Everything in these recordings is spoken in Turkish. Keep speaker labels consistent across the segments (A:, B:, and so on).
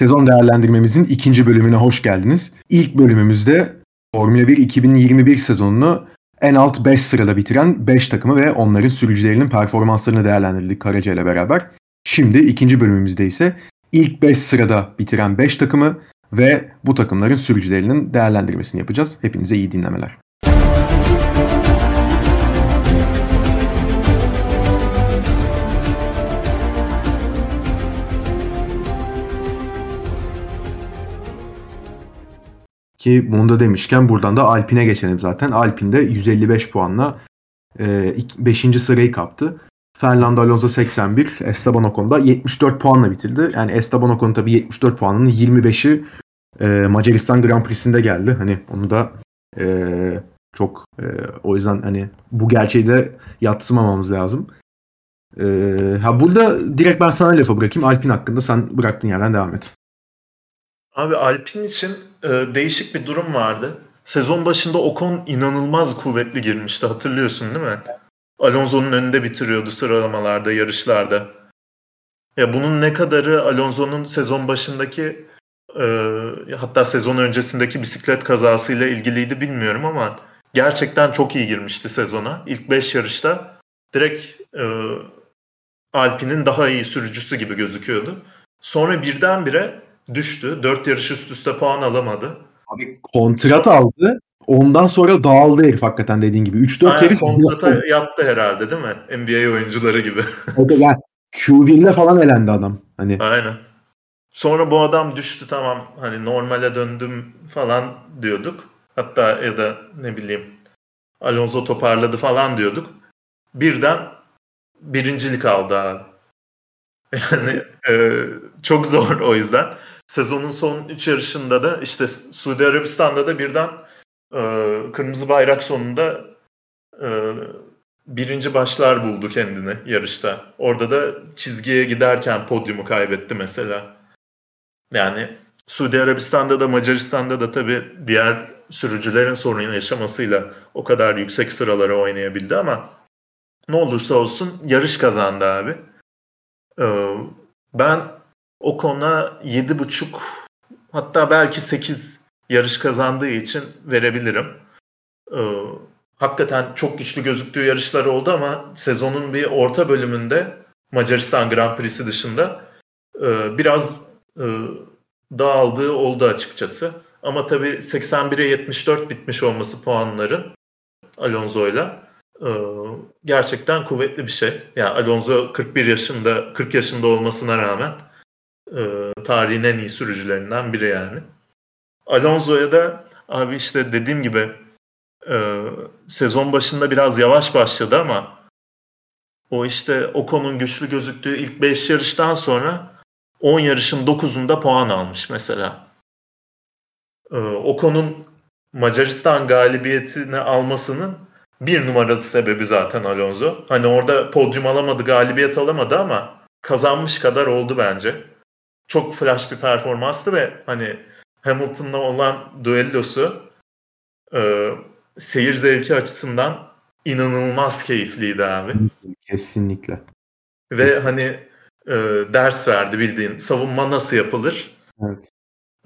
A: Sezon değerlendirmemizin ikinci bölümüne hoş geldiniz. İlk bölümümüzde Formula 1 2021 sezonunu en alt 5 sırada bitiren 5 takımı ve onların sürücülerinin performanslarını değerlendirdik Karaca ile beraber. Şimdi ikinci bölümümüzde ise ilk 5 sırada bitiren 5 takımı ve bu takımların sürücülerinin değerlendirmesini yapacağız. Hepinize iyi dinlemeler. Ki bunu da demişken buradan da Alpine geçelim zaten. Alpine de 155 puanla 5. E, sırayı kaptı. Fernando Alonso 81, Esteban Ocon da 74 puanla bitirdi. Yani Esteban Ocon tabii 74 puanının 25'i e, Macaristan Grand Prix'sinde geldi. Hani onu da e, çok e, o yüzden hani bu gerçeği de yatsımamamız lazım. E, ha burada direkt ben sana lafa bırakayım. Alpin hakkında sen bıraktığın yerden devam et.
B: Abi Alpin için e, değişik bir durum vardı. Sezon başında Ocon inanılmaz kuvvetli girmişti hatırlıyorsun değil mi? Alonso'nun önünde bitiriyordu sıralamalarda, yarışlarda. Ya bunun ne kadarı Alonso'nun sezon başındaki e, hatta sezon öncesindeki bisiklet kazasıyla ilgiliydi bilmiyorum ama gerçekten çok iyi girmişti sezona. İlk 5 yarışta direkt e, Alpine'in daha iyi sürücüsü gibi gözüküyordu. Sonra birdenbire düştü. 4 yarış üst üste puan alamadı.
A: Abi kontrat aldı. Ondan sonra dağıldı herif hakikaten dediğin gibi. 3-4 yarış
B: kontrata yattı. yattı herhalde değil mi? NBA oyuncuları gibi.
A: o da yani Q1'le falan elendi adam. Hani.
B: Aynen. Sonra bu adam düştü tamam hani normale döndüm falan diyorduk. Hatta ya da ne bileyim Alonso toparladı falan diyorduk. Birden birincilik aldı abi. Yani e, çok zor o yüzden. Sezonun son 3 yarışında da işte Suudi Arabistan'da da birden e, kırmızı bayrak sonunda e, birinci başlar buldu kendini yarışta. Orada da çizgiye giderken podyumu kaybetti mesela. Yani Suudi Arabistan'da da Macaristan'da da tabii diğer sürücülerin sorun yaşamasıyla o kadar yüksek sıralara oynayabildi ama ne olursa olsun yarış kazandı abi. Ee, ben o konuda 7.5 hatta belki 8 yarış kazandığı için verebilirim. Ee, hakikaten çok güçlü gözüktüğü yarışlar oldu ama sezonun bir orta bölümünde Macaristan Grand Prix'si dışında e, biraz e, dağıldığı oldu açıkçası. Ama tabii 81'e 74 bitmiş olması puanların Alonso'yla e, gerçekten kuvvetli bir şey. Yani Alonso 41 yaşında 40 yaşında olmasına rağmen e, tarihin en iyi sürücülerinden biri yani. Alonso'ya da abi işte dediğim gibi e, sezon başında biraz yavaş başladı ama o işte Ocon'un güçlü gözüktüğü ilk 5 yarıştan sonra 10 yarışın 9'unda puan almış mesela. E, Ocon'un Macaristan galibiyetini almasının bir numaralı sebebi zaten Alonso. Hani orada podyum alamadı, galibiyet alamadı ama kazanmış kadar oldu bence. Çok flash bir performanstı ve hani Hamilton'la olan düellosu e, seyir zevki açısından inanılmaz keyifliydi abi.
A: Kesinlikle.
B: Ve Kesinlikle. hani e, ders verdi bildiğin savunma nasıl yapılır?
A: Evet.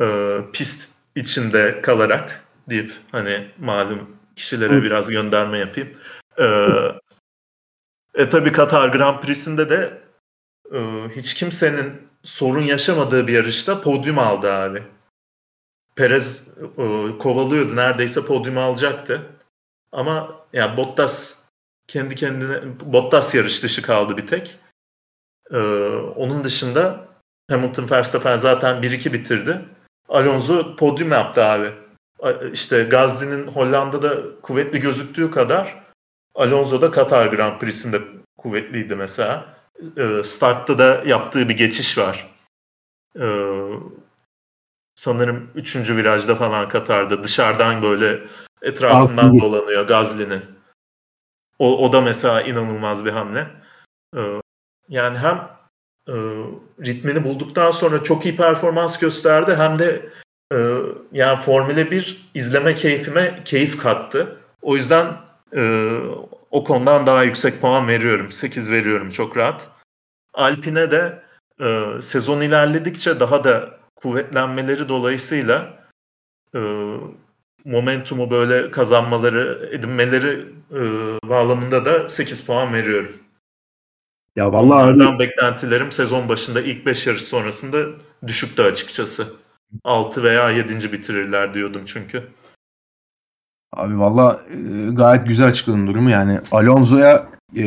B: E, pist içinde kalarak deyip hani malum kişilere Hı. biraz gönderme yapayım. E, e tabi Katar Grand Prix'sinde de e, hiç kimsenin sorun yaşamadığı bir yarışta podyum aldı abi. Perez e, kovalıyordu. Neredeyse podyumu alacaktı. Ama ya Bottas kendi kendine Bottas yarış dışı kaldı bir tek. E, onun dışında Hamilton Verstappen zaten 1-2 bitirdi. Alonso podyum yaptı abi. İşte Gazli'nin Hollanda'da kuvvetli gözüktüğü kadar Alonso da Katar Grand Prix'sinde kuvvetliydi mesela. E, startta da yaptığı bir geçiş var. E, sanırım 3. virajda falan Katar'da dışarıdan böyle etrafından dolanıyor Gazli'nin. O, o da mesela inanılmaz bir hamle. Ee, yani hem e, ritmini bulduktan sonra çok iyi performans gösterdi hem de e, yani Formula 1 izleme keyfime keyif kattı. O yüzden e, o konudan daha yüksek puan veriyorum. 8 veriyorum çok rahat. Alpine de e, sezon ilerledikçe daha da kuvvetlenmeleri dolayısıyla e, momentumu böyle kazanmaları, edinmeleri e, bağlamında da 8 puan veriyorum.
A: Ya vallahi
B: Onlardan abi... beklentilerim sezon başında ilk 5 yarış sonrasında düşüktü açıkçası. 6 veya 7. bitirirler diyordum çünkü.
A: Abi valla e, gayet güzel açıkladın durumu. Yani Alonso'ya e,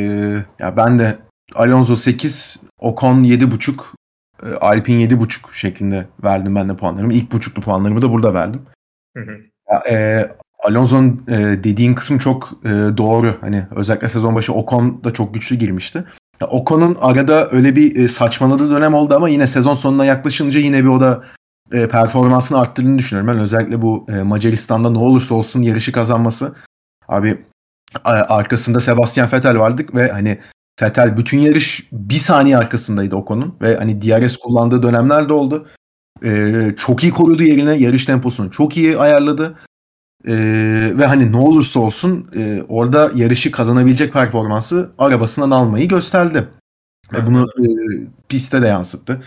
A: ya ben de Alonso 8, Ocon 7.5, e, Alpine 7.5 şeklinde verdim ben de puanlarımı. İlk buçuklu puanlarımı da burada verdim. Hı hı. Ya, e, Alonso'nun e, dediğin kısım çok e, doğru. Hani özellikle sezon başı Ocon da çok güçlü girmişti. Ya, Ocon'un arada öyle bir e, saçmaladığı dönem oldu ama yine sezon sonuna yaklaşınca yine bir o da e, performansını arttırdığını düşünüyorum. Ben özellikle bu e, Macaristan'da ne olursa olsun yarışı kazanması. Abi arkasında Sebastian Vettel vardık ve hani Vettel bütün yarış bir saniye arkasındaydı Ocon'un ve hani DRS kullandığı dönemler de oldu. Ee, çok iyi korudu yerine yarış temposunu çok iyi ayarladı. Ee, ve hani ne olursa olsun e, orada yarışı kazanabilecek performansı arabasından almayı gösterdi. Ve bunu e, piste de yansıttı.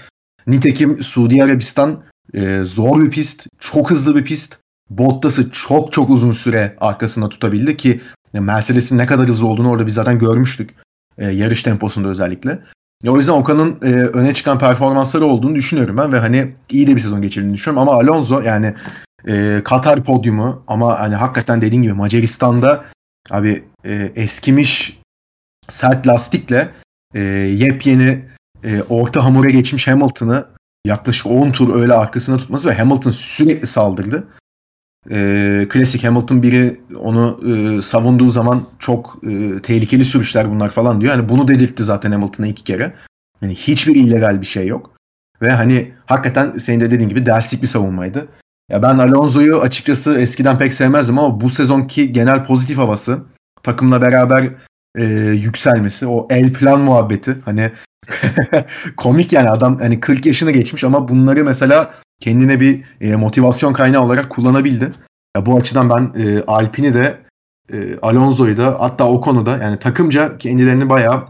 A: Nitekim Suudi Arabistan e, zor bir pist, çok hızlı bir pist. Bottas'ı çok çok uzun süre arkasında tutabildi ki Mercedes'in ne kadar hızlı olduğunu orada biz zaten görmüştük. E, yarış temposunda özellikle. Ya o yüzden Okan'ın e, öne çıkan performansları olduğunu düşünüyorum ben ve hani iyi de bir sezon geçirdiğini düşünüyorum ama Alonso yani e, Katar podyumu ama hani hakikaten dediğin gibi Macaristan'da abi e, eskimiş sert lastikle e, yepyeni e, orta hamura geçmiş Hamilton'ı yaklaşık 10 tur öyle arkasına tutması ve Hamilton sürekli saldırdı. E, klasik Hamilton biri onu e, savunduğu zaman çok e, tehlikeli sürüşler bunlar falan diyor. Hani bunu dedirtti zaten Hamilton'a iki kere. Yani hiçbir illegal bir şey yok. Ve hani hakikaten senin de dediğin gibi derslik bir savunmaydı. Ya ben Alonso'yu açıkçası eskiden pek sevmezdim ama bu sezonki genel pozitif havası takımla beraber e, yükselmesi, o el plan muhabbeti hani komik yani adam hani 40 yaşına geçmiş ama bunları mesela kendine bir e, motivasyon kaynağı olarak kullanabildi. Ya bu açıdan ben e, Alpine'i de e, Alonso'yu da hatta Ocon'u da yani takımca kendilerini bayağı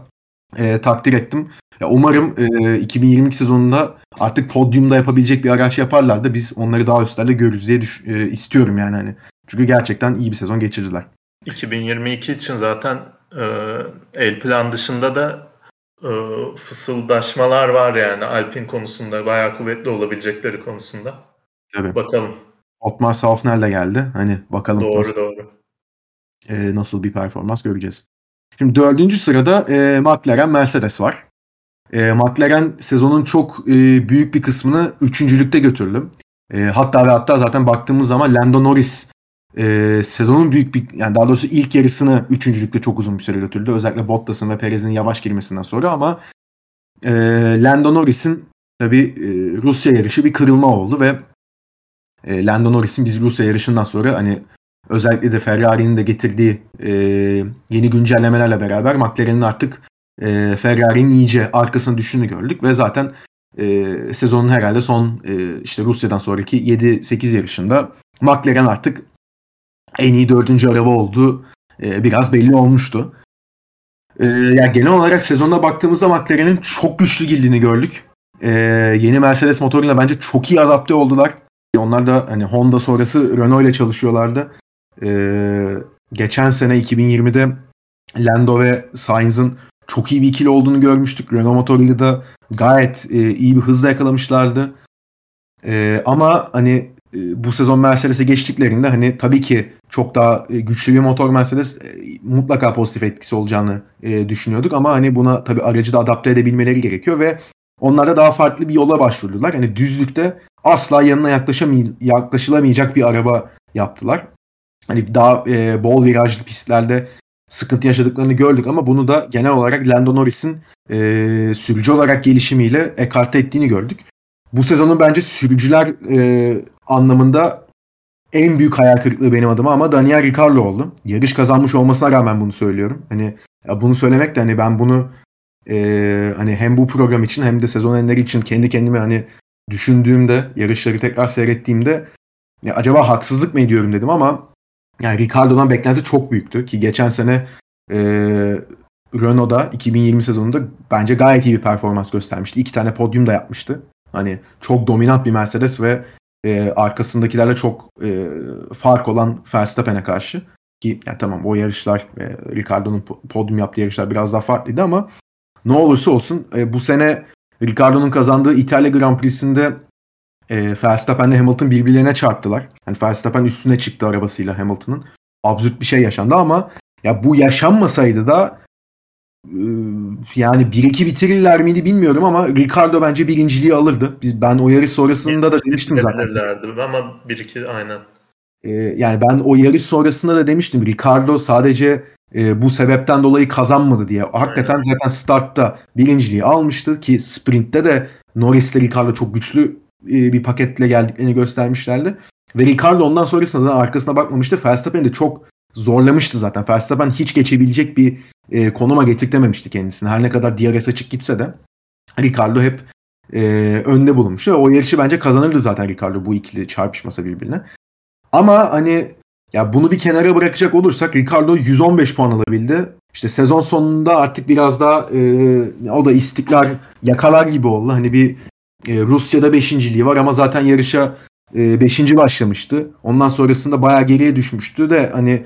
A: e, takdir ettim. Ya umarım e, 2022 sezonunda artık podyumda yapabilecek bir araç yaparlar da biz onları daha üstlerde görürüz diye düş- e, istiyorum yani hani. Çünkü gerçekten iyi bir sezon geçirdiler.
B: 2022 için zaten e, el plan dışında da e, fısıldaşmalar var yani Alpin konusunda bayağı kuvvetli olabilecekleri konusunda.
A: Tabii.
B: Bakalım.
A: Otmar Saufner de geldi. Hani bakalım
B: doğru, nasıl, doğru.
A: E, nasıl bir performans göreceğiz. Şimdi dördüncü sırada e, McLaren Mercedes var. E, McLaren sezonun çok e, büyük bir kısmını üçüncülükte götürdü. E, hatta ve hatta zaten baktığımız zaman Lando Norris e, sezonun büyük bir yani daha doğrusu ilk yarısını üçüncülükte çok uzun bir süre götürdü. Özellikle Bottas'ın ve Perez'in yavaş girmesinden sonra ama e, Lando Norris'in tabi e, Rusya yarışı bir kırılma oldu ve e, Lando Norris'in biz Rusya yarışından sonra hani özellikle de Ferrari'nin de getirdiği e, yeni güncellemelerle beraber McLaren'in artık e, Ferrari'nin iyice arkasına düştüğünü gördük ve zaten e, sezonun herhalde son e, işte Rusya'dan sonraki 7-8 yarışında McLaren artık en iyi dördüncü araba olduğu e, biraz belli olmuştu. E, yani genel olarak sezonda baktığımızda McLaren'in çok güçlü girdiğini gördük. E, yeni Mercedes motoruyla bence çok iyi adapte oldular. Onlar da hani Honda sonrası Renault ile çalışıyorlardı. E, geçen sene 2020'de Lando ve Sainz'ın çok iyi bir ikili olduğunu görmüştük. Renault motoruyla da gayet e, iyi bir hızla yakalamışlardı. E, ama hani bu sezon Mercedes'e geçtiklerinde hani tabii ki çok daha e, güçlü bir motor Mercedes e, mutlaka pozitif etkisi olacağını e, düşünüyorduk ama hani buna tabii aracı da adapte edebilmeleri gerekiyor ve onlar da daha farklı bir yola başvurdular. Hani düzlükte asla yanına yaklaşamay- yaklaşılamayacak bir araba yaptılar. Hani daha e, bol virajlı pistlerde sıkıntı yaşadıklarını gördük ama bunu da genel olarak Lando Norris'in e, sürücü olarak gelişimiyle ekarte ettiğini gördük. Bu sezonun bence sürücüler e, anlamında en büyük hayal kırıklığı benim adıma ama Daniel Ricciardo oldu. Yarış kazanmış olmasına rağmen bunu söylüyorum. Hani bunu söylemek de hani ben bunu e, hani hem bu program için hem de sezon enleri için kendi kendime hani düşündüğümde yarışları tekrar seyrettiğimde ya acaba haksızlık mı ediyorum dedim ama yani Ricardo'dan beklenti çok büyüktü ki geçen sene e, Renault'da 2020 sezonunda bence gayet iyi bir performans göstermişti. İki tane podyum da yapmıştı. Hani çok dominant bir Mercedes ve e, arkasındakilerle çok e, fark olan Verstappen'e karşı ki yani tamam o yarışlar e, Ricardo'nun podyum yaptığı yarışlar biraz daha farklıydı ama ne olursa olsun e, bu sene Ricardo'nun kazandığı İtalya Grand Prix'sinde e, Verstappen'le Hamilton birbirlerine çarptılar. Yani Verstappen üstüne çıktı arabasıyla Hamilton'ın. Absürt bir şey yaşandı ama ya bu yaşanmasaydı da yani 1-2 bitirirler miydi bilmiyorum ama Ricardo bence birinciliği alırdı. Biz ben o yarış sonrasında da demiştim zaten.
B: Ama 1-2 aynen.
A: Ee, yani ben o yarış sonrasında da demiştim Ricardo sadece e, bu sebepten dolayı kazanmadı diye. Hakikaten Aynen. zaten startta birinciliği almıştı ki sprintte de Norris ile Ricardo çok güçlü e, bir paketle geldiklerini göstermişlerdi. Ve Ricardo ondan sonrasında da arkasına bakmamıştı. Verstappen de çok zorlamıştı zaten. Verstappen hiç geçebilecek bir e, konuma getirtememişti kendisini. Her ne kadar DRS açık gitse de Ricardo hep e, önde bulunmuştu. O yarışı bence kazanırdı zaten Ricardo bu ikili çarpışmasa birbirine. Ama hani ya bunu bir kenara bırakacak olursak Ricardo 115 puan alabildi. İşte sezon sonunda artık biraz daha e, o da istikrar yakalar gibi oldu. Hani bir e, Rusya'da beşinciliği var ama zaten yarışa e, beşinci başlamıştı. Ondan sonrasında bayağı geriye düşmüştü de hani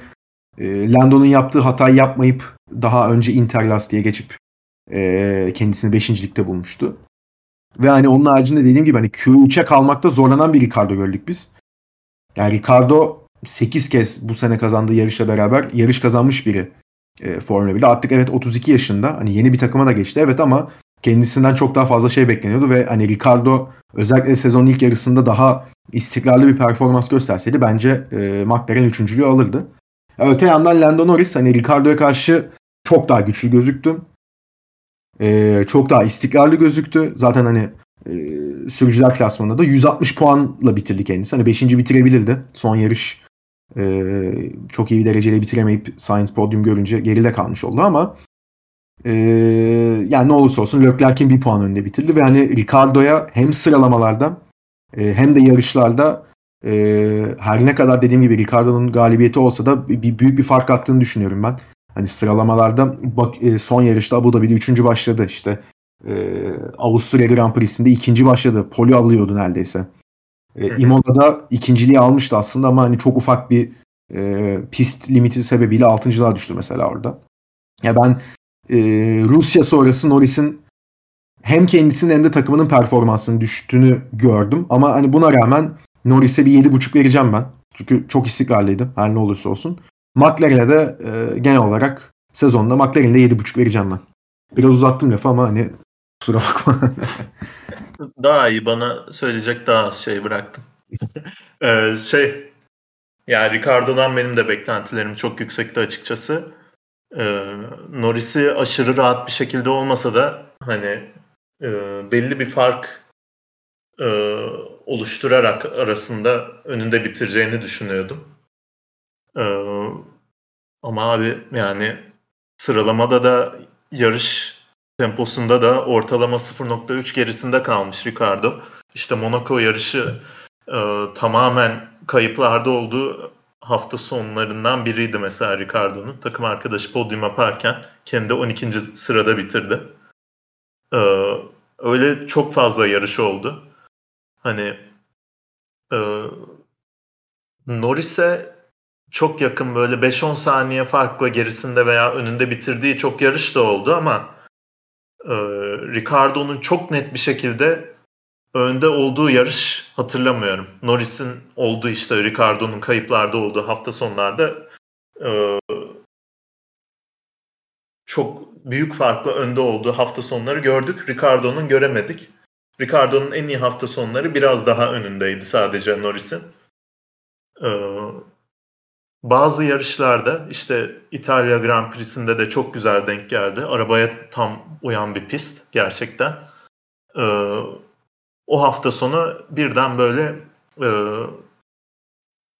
A: e, Lando'nun yaptığı hatayı yapmayıp daha önce Interlast geçip e, kendisini beşincilikte bulmuştu. Ve hani onun haricinde dediğim gibi hani Q3'e kalmakta zorlanan bir Ricardo gördük biz. Yani Ricardo 8 kez bu sene kazandığı yarışla beraber yarış kazanmış biri e, Formula 1'de. Artık evet 32 yaşında. Hani yeni bir takıma da geçti evet ama kendisinden çok daha fazla şey bekleniyordu ve hani Ricardo özellikle sezonun ilk yarısında daha istikrarlı bir performans gösterseydi bence e, McLaren üçüncülüğü alırdı. Öte yandan Lando Norris hani Ricardo'ya karşı çok daha güçlü gözüktü. E, çok daha istikrarlı gözüktü. Zaten hani e, sürücüler klasmanında da 160 puanla bitirdi kendisi. Hani 5. bitirebilirdi. Son yarış e, çok iyi bir dereceyle bitiremeyip Science Podium görünce geride kalmış oldu ama e, yani ne olursa olsun Leclerc'in bir puan önünde bitirdi ve hani Ricardo'ya hem sıralamalarda e, hem de yarışlarda e, her ne kadar dediğim gibi Ricardo'nun galibiyeti olsa da bir büyük bir fark attığını düşünüyorum ben. Hani sıralamalarda bak e, son yarışta Abu Dhabi'de üçüncü başladı işte. E, Avusturya Grand Prix'sinde ikinci başladı. Poli alıyordu neredeyse. E, Imola'da ikinciliği almıştı aslında ama hani çok ufak bir e, pist limiti sebebiyle altıncılığa düştü mesela orada. Ya ben e, Rusya sonrası Norris'in hem kendisinin hem de takımının performansının düştüğünü gördüm. Ama hani buna rağmen Norris'e bir 7.5 vereceğim ben. Çünkü çok istikrarlıydı her ne olursa olsun. McLaren'e de e, genel olarak sezonda McLaren'e 7.5 vereceğim ben. Biraz uzattım lafı ama hani kusura bakma.
B: daha iyi bana söyleyecek daha az şey bıraktım. ee, şey yani Ricardo'dan benim de beklentilerim çok yüksekti açıkçası. Ee, Norris'i aşırı rahat bir şekilde olmasa da hani e, belli bir fark e, oluşturarak arasında önünde bitireceğini düşünüyordum. E, ama abi yani sıralamada da yarış temposunda da ortalama 0.3 gerisinde kalmış Ricardo. İşte Monaco yarışı e, tamamen kayıplarda olduğu hafta sonlarından biriydi mesela Ricardo'nun. Takım arkadaşı podyum yaparken kendi 12. sırada bitirdi. E, öyle çok fazla yarış oldu. Hani e, Norris'e çok yakın böyle 5-10 saniye farkla gerisinde veya önünde bitirdiği çok yarış da oldu ama e, Ricardo'nun çok net bir şekilde önde olduğu yarış hatırlamıyorum. Norris'in olduğu işte Ricardo'nun kayıplarda olduğu hafta sonlarda e, çok büyük farklı önde olduğu hafta sonları gördük. Ricardo'nun göremedik. Ricardo'nun en iyi hafta sonları biraz daha önündeydi sadece Norris'in. Ee, bazı yarışlarda işte İtalya Grand Prix'sinde de çok güzel denk geldi. Arabaya tam uyan bir pist gerçekten. Ee, o hafta sonu birden böyle e,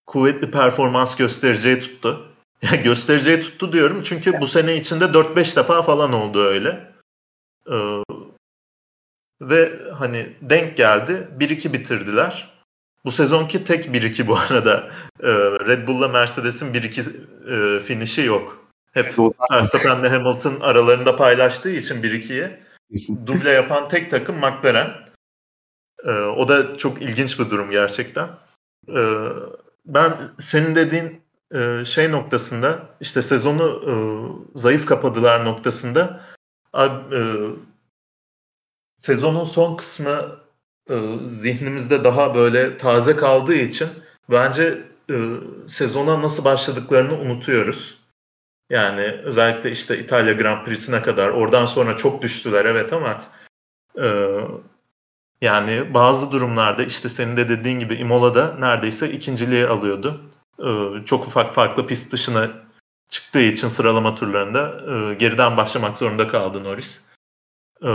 B: kuvvetli performans göstereceği tuttu. Yani göstereceği tuttu diyorum çünkü bu sene içinde 4-5 defa falan oldu öyle. Ee, ve hani denk geldi. 1-2 bitirdiler. Bu sezonki tek 1-2 bu arada. Ee, Red Bull'la Mercedes'in 1-2 e, finişi yok. Hep Verstappen'le Hamilton aralarında paylaştığı için 1-2'yi duble yapan tek takım McLaren. E, o da çok ilginç bir durum gerçekten. E, ben senin dediğin e, şey noktasında işte sezonu e, zayıf kapadılar noktasında abi, e, sezonun son kısmı e, zihnimizde daha böyle taze kaldığı için bence e, sezona nasıl başladıklarını unutuyoruz. Yani özellikle işte İtalya Grand Prix'sine kadar oradan sonra çok düştüler evet ama e, yani bazı durumlarda işte senin de dediğin gibi Imola'da neredeyse ikinciliği alıyordu. E, çok ufak farklı pist dışına çıktığı için sıralama turlarında e, geriden başlamak zorunda kaldı Norris. E,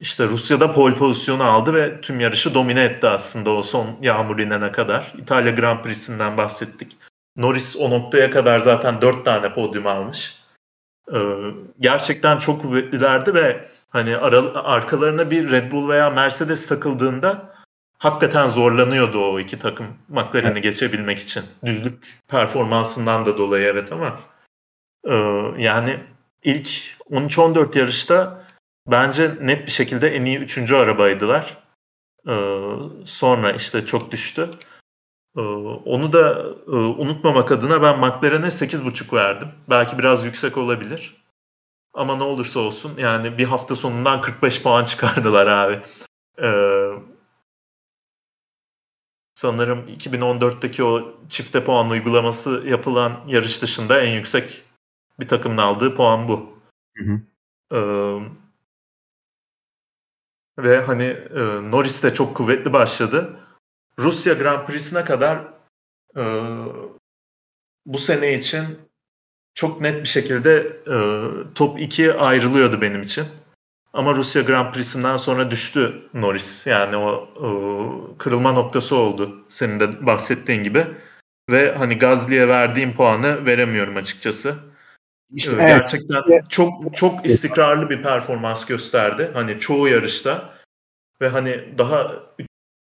B: işte Rusya'da pole pozisyonu aldı ve tüm yarışı domine etti aslında o son yağmur inene kadar. İtalya Grand Prix'sinden bahsettik. Norris o noktaya kadar zaten 4 tane podyum almış. Ee, gerçekten çok kuvvetlilerdi ve hani ara, arkalarına bir Red Bull veya Mercedes takıldığında hakikaten zorlanıyordu o iki takım McLaren'i evet. geçebilmek için. Düzlük performansından da dolayı evet ama e, yani ilk 13-14 yarışta bence net bir şekilde en iyi üçüncü arabaydılar. Ee, sonra işte çok düştü. Ee, onu da e, unutmamak adına ben McLaren'e 8.5 verdim. Belki biraz yüksek olabilir. Ama ne olursa olsun yani bir hafta sonundan 45 puan çıkardılar abi. Ee, sanırım 2014'teki o çifte puan uygulaması yapılan yarış dışında en yüksek bir takımın aldığı puan bu. Hı hı. Ee, ve hani e, Norris de çok kuvvetli başladı. Rusya Grand Prix'sine kadar e, bu sene için çok net bir şekilde e, top 2'ye ayrılıyordu benim için. Ama Rusya Grand Prix'sinden sonra düştü Norris. Yani o, o kırılma noktası oldu senin de bahsettiğin gibi. Ve hani Gazli'ye verdiğim puanı veremiyorum açıkçası. İşte ee, gerçekten evet. çok çok istikrarlı bir performans gösterdi. Hani çoğu yarışta ve hani daha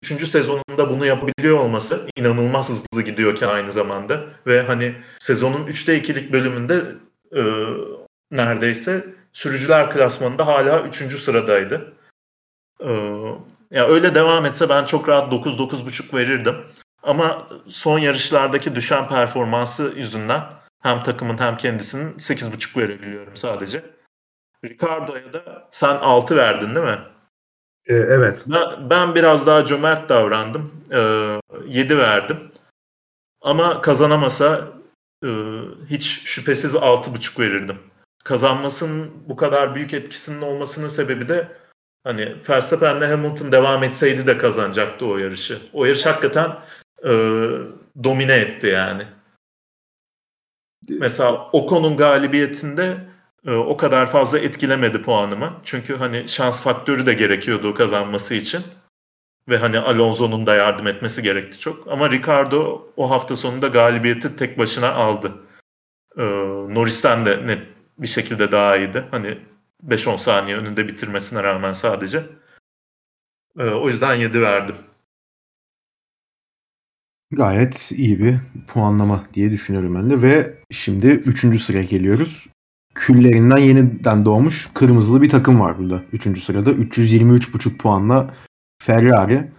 B: üçüncü sezonunda bunu yapabiliyor olması inanılmaz hızlı gidiyorken aynı zamanda ve hani sezonun 3'te 2'lik bölümünde e, neredeyse sürücüler klasmanında hala üçüncü sıradaydı. E, ya yani öyle devam etse ben çok rahat 9-9.5 verirdim. Ama son yarışlardaki düşen performansı yüzünden hem takımın hem kendisinin 8.5 verebiliyorum sadece. Ricardo'ya da sen 6 verdin değil mi?
A: Ee, evet.
B: Ben, ben biraz daha cömert davrandım. Ee, 7 verdim. Ama kazanamasa e, hiç şüphesiz 6.5 verirdim. Kazanmasının bu kadar büyük etkisinin olmasının sebebi de hani Verstappen'le Hamilton devam etseydi de kazanacaktı o yarışı. O yarış hakikaten e, domine etti yani. Mesela Ocon'un galibiyetinde e, o kadar fazla etkilemedi puanımı. Çünkü hani şans faktörü de gerekiyordu kazanması için. Ve hani Alonso'nun da yardım etmesi gerekti çok. Ama Ricardo o hafta sonunda galibiyeti tek başına aldı. E, Norris'ten de net bir şekilde daha iyiydi. Hani 5-10 saniye önünde bitirmesine rağmen sadece. E, o yüzden 7 verdim.
A: Gayet iyi bir puanlama diye düşünüyorum ben de ve şimdi 3. sıraya geliyoruz. Küllerinden yeniden doğmuş kırmızılı bir takım var burada 3. sırada. 323,5 puanla Ferrari.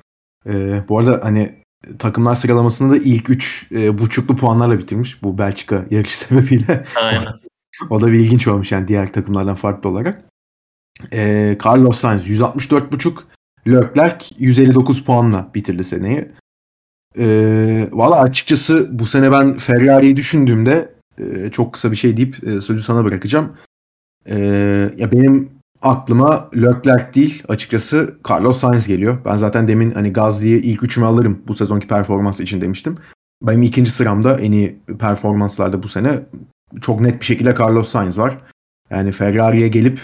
A: Ee, bu arada hani takımlar sıralamasında da ilk 3 e, buçuklu puanlarla bitirmiş bu Belçika yarış sebebiyle. Aynen. o da bir ilginç olmuş yani diğer takımlardan farklı olarak. Ee, Carlos Sainz 164,5 Leclerc 159 puanla bitirdi seneyi. Ee, Valla açıkçası bu sene ben Ferrari'yi düşündüğümde e, çok kısa bir şey deyip e, sözü sana bırakacağım. E, ya benim aklıma Leclerc değil açıkçası Carlos Sainz geliyor. Ben zaten demin hani Gazli'yi ilk üçüme alırım bu sezonki performansı için demiştim. Benim ikinci sıramda en iyi performanslarda bu sene çok net bir şekilde Carlos Sainz var. Yani Ferrari'ye gelip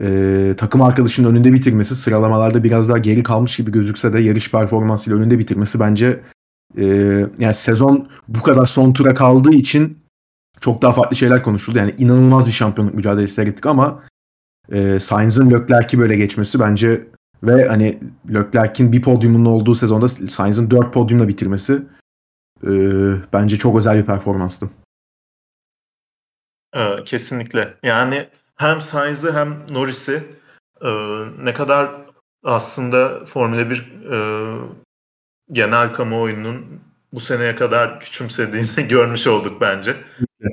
A: e, takım arkadaşının önünde bitirmesi sıralamalarda biraz daha geri kalmış gibi gözükse de yarış performansıyla önünde bitirmesi bence e, yani sezon bu kadar son tura kaldığı için çok daha farklı şeyler konuşuldu. Yani inanılmaz bir şampiyonluk mücadelesi seyrettik ama e, Sainz'ın Leclerc'i böyle geçmesi bence ve hani Leclerc'in bir podyumunun olduğu sezonda Sainz'ın dört podyumla bitirmesi e, bence çok özel bir performanstı.
B: Ee, kesinlikle. Yani hem Sainz'ı hem Norris'i e, ne kadar aslında Formula 1 e, genel kamuoyunun bu seneye kadar küçümsediğini görmüş olduk bence.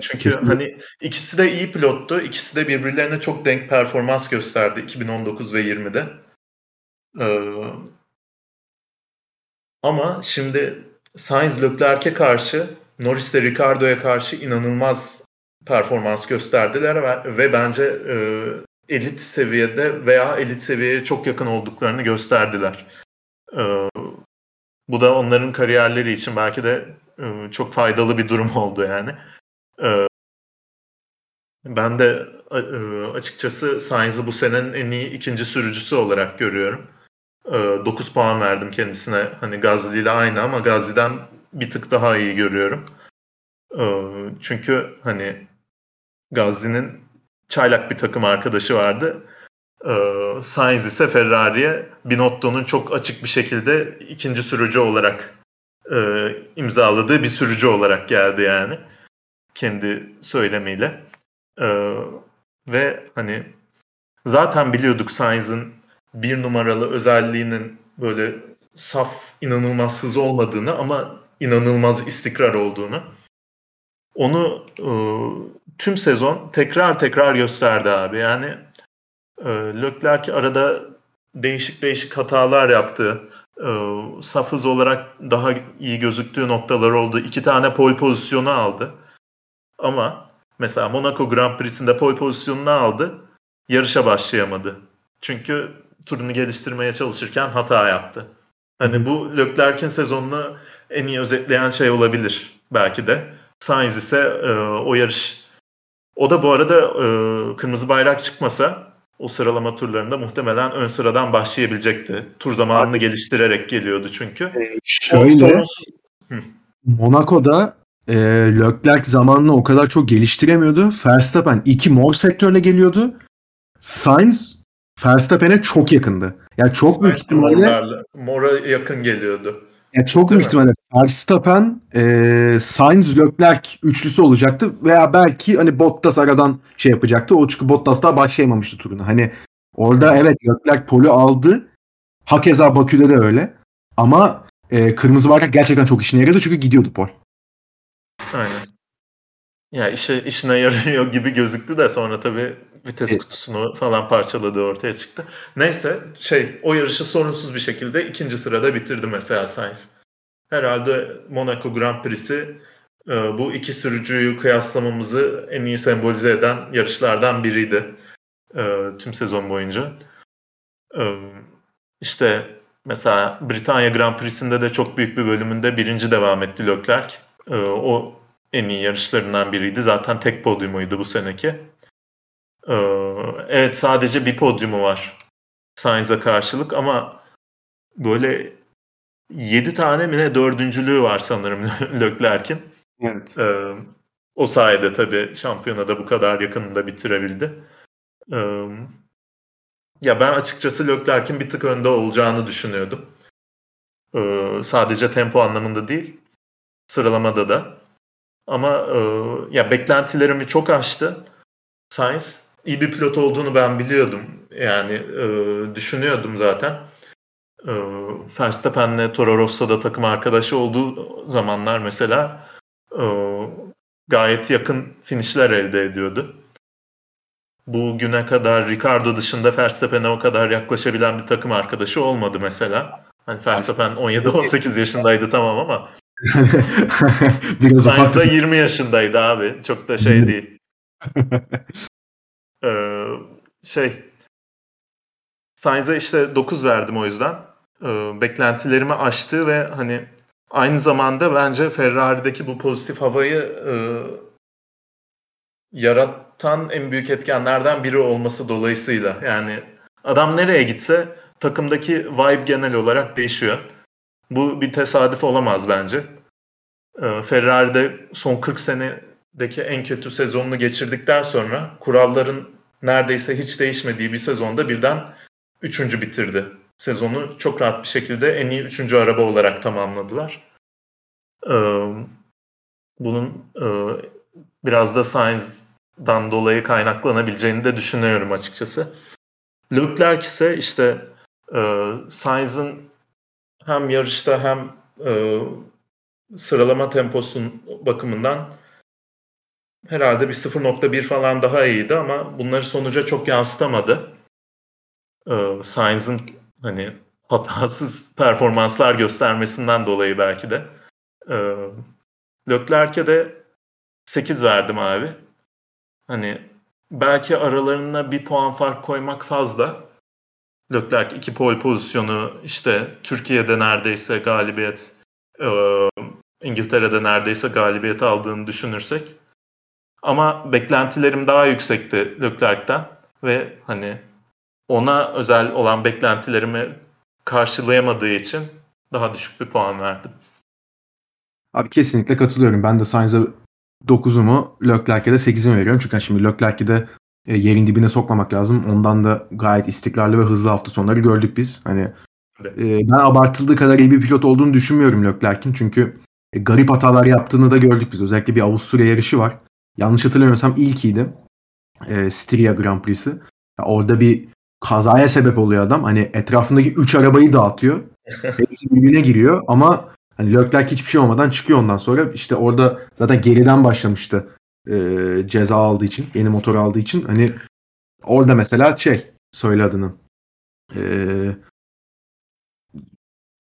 B: Çünkü Kesinlikle. hani ikisi de iyi pilottu. İkisi de birbirlerine çok denk performans gösterdi 2019 ve 20'de. Ee, ama şimdi Sainz Leclerc'e karşı, Norris de Ricardo'ya karşı inanılmaz performans gösterdiler ve, ve bence e, elit seviyede veya elit seviyeye çok yakın olduklarını gösterdiler. E, bu da onların kariyerleri için belki de e, çok faydalı bir durum oldu yani. E, ben de e, açıkçası Sainz'ı bu senenin en iyi ikinci sürücüsü olarak görüyorum. 9 puan verdim kendisine. Hani Gazli ile aynı ama Gazli'den bir tık daha iyi görüyorum. Çünkü hani Gazli'nin çaylak bir takım arkadaşı vardı. Sainz ise Ferrari'ye Binotto'nun çok açık bir şekilde ikinci sürücü olarak imzaladığı bir sürücü olarak geldi yani. Kendi söylemiyle. Ve hani zaten biliyorduk Sainz'ın bir numaralı özelliğinin böyle saf, inanılmaz hızı olmadığını ama inanılmaz istikrar olduğunu. Onu e, tüm sezon tekrar tekrar gösterdi abi. Yani e, Leclerc arada değişik değişik hatalar yaptı. E, saf hız olarak daha iyi gözüktüğü noktalar oldu. İki tane pole pozisyonu aldı. Ama mesela Monaco Grand Prix'sinde pole pozisyonunu aldı. Yarışa başlayamadı. Çünkü turunu geliştirmeye çalışırken hata yaptı. Hani bu Leclerc'in sezonunu en iyi özetleyen şey olabilir belki de. Sainz ise e, o yarış o da bu arada e, kırmızı bayrak çıkmasa o sıralama turlarında muhtemelen ön sıradan başlayabilecekti. Tur zamanını Abi, geliştirerek geliyordu çünkü.
A: E, şöyle Monaco'da e, Leclerc zamanını o kadar çok geliştiremiyordu. Verstappen iki mor sektörle geliyordu. Sainz Verstappen'e çok yakındı. Yani çok büyük ihtimalle
B: Mora yakın geliyordu.
A: Yani çok büyük ihtimalle Verstappen, e, Sainz, Leclerc üçlüsü olacaktı veya belki hani Bottas aradan şey yapacaktı. O çünkü Bottas daha başlayamamıştı turuna. Hani orada evet Leclerc poli aldı. Hakeza Bakü'de de öyle. Ama e, kırmızı bayrak gerçekten çok işine yaradı çünkü gidiyordu pol.
B: Aynen. Ya işe, işine yarıyor gibi gözüktü de sonra tabii vites evet. kutusunu falan parçaladığı ortaya çıktı. Neyse şey o yarışı sorunsuz bir şekilde ikinci sırada bitirdi mesela Sainz. Herhalde Monaco Grand Prix'si e, bu iki sürücüyü kıyaslamamızı en iyi sembolize eden yarışlardan biriydi e, tüm sezon boyunca. E, işte mesela Britanya Grand Prix'sinde de çok büyük bir bölümünde birinci devam etti Leclerc. O en iyi yarışlarından biriydi. Zaten tek podyumuydu bu seneki. Ee, evet sadece bir podyumu var Sainz'a karşılık ama böyle 7 tane mi ne dördüncülüğü var sanırım Leclerc'in.
A: Evet.
B: Ee, o sayede tabii şampiyonada bu kadar yakınında bitirebildi. Ee, ya ben açıkçası Leclerc'in bir tık önde olacağını düşünüyordum. Ee, sadece tempo anlamında değil, sıralamada da. Ama e, ya beklentilerimi çok aştı. Sainz iyi bir pilot olduğunu ben biliyordum. Yani e, düşünüyordum zaten. E, Verstappen'le Toro Rosso'da takım arkadaşı olduğu zamanlar mesela e, gayet yakın finişler elde ediyordu. Bu güne kadar Ricardo dışında Verstappen'e o kadar yaklaşabilen bir takım arkadaşı olmadı mesela. Hani Verstappen 17-18 yaşındaydı tamam ama Biraz Sainz da 20 yaşındaydı abi. Çok da şey değil. ee, şey Sainz'e işte 9 verdim o yüzden. Ee, beklentilerimi aştı ve hani aynı zamanda bence Ferrari'deki bu pozitif havayı e, yaratan en büyük etkenlerden biri olması dolayısıyla yani adam nereye gitse takımdaki vibe genel olarak değişiyor. Bu bir tesadüf olamaz bence. Ee, Ferrari'de son 40 senedeki en kötü sezonunu geçirdikten sonra kuralların neredeyse hiç değişmediği bir sezonda birden üçüncü bitirdi. Sezonu çok rahat bir şekilde en iyi üçüncü araba olarak tamamladılar. Ee, bunun e, biraz da Sainz'dan dolayı kaynaklanabileceğini de düşünüyorum açıkçası. Leclerc ise işte e, Sainz'ın hem yarışta hem e, sıralama temposun bakımından herhalde bir 0.1 falan daha iyiydi ama bunları sonuca çok yansıtamadı. Ee, Sainz'ın hani hatasız performanslar göstermesinden dolayı belki de. Ee, Leclerc'e de 8 verdim abi. Hani belki aralarına bir puan fark koymak fazla. Leclerc iki pole pozisyonu işte Türkiye'de neredeyse galibiyet e, İngiltere'de neredeyse galibiyet aldığını düşünürsek ama beklentilerim daha yüksekti Leclerc'ten ve hani ona özel olan beklentilerimi karşılayamadığı için daha düşük bir puan verdim.
A: Abi kesinlikle katılıyorum. Ben de Sainz'a 9'umu Leclerc'e de 8'imi veriyorum. Çünkü şimdi Leclerc'i de e, yerin dibine sokmamak lazım. Ondan da gayet istikrarlı ve hızlı hafta sonları gördük biz. Hani evet. e, ben abartıldığı kadar iyi bir pilot olduğunu düşünmüyorum Leclerc'in. Çünkü e, garip hatalar yaptığını da gördük biz. Özellikle bir Avusturya yarışı var. Yanlış hatırlamıyorsam ilkiydi. E, Styria Grand Prix'si. Ya orada bir kazaya sebep oluyor adam. Hani etrafındaki 3 arabayı dağıtıyor. Hepsi birbirine giriyor ama hani Leclerc hiçbir şey olmadan çıkıyor ondan sonra. İşte orada zaten geriden başlamıştı e, ceza aldığı için, yeni motor aldığı için. Hani orada mesela şey söyle adını. E,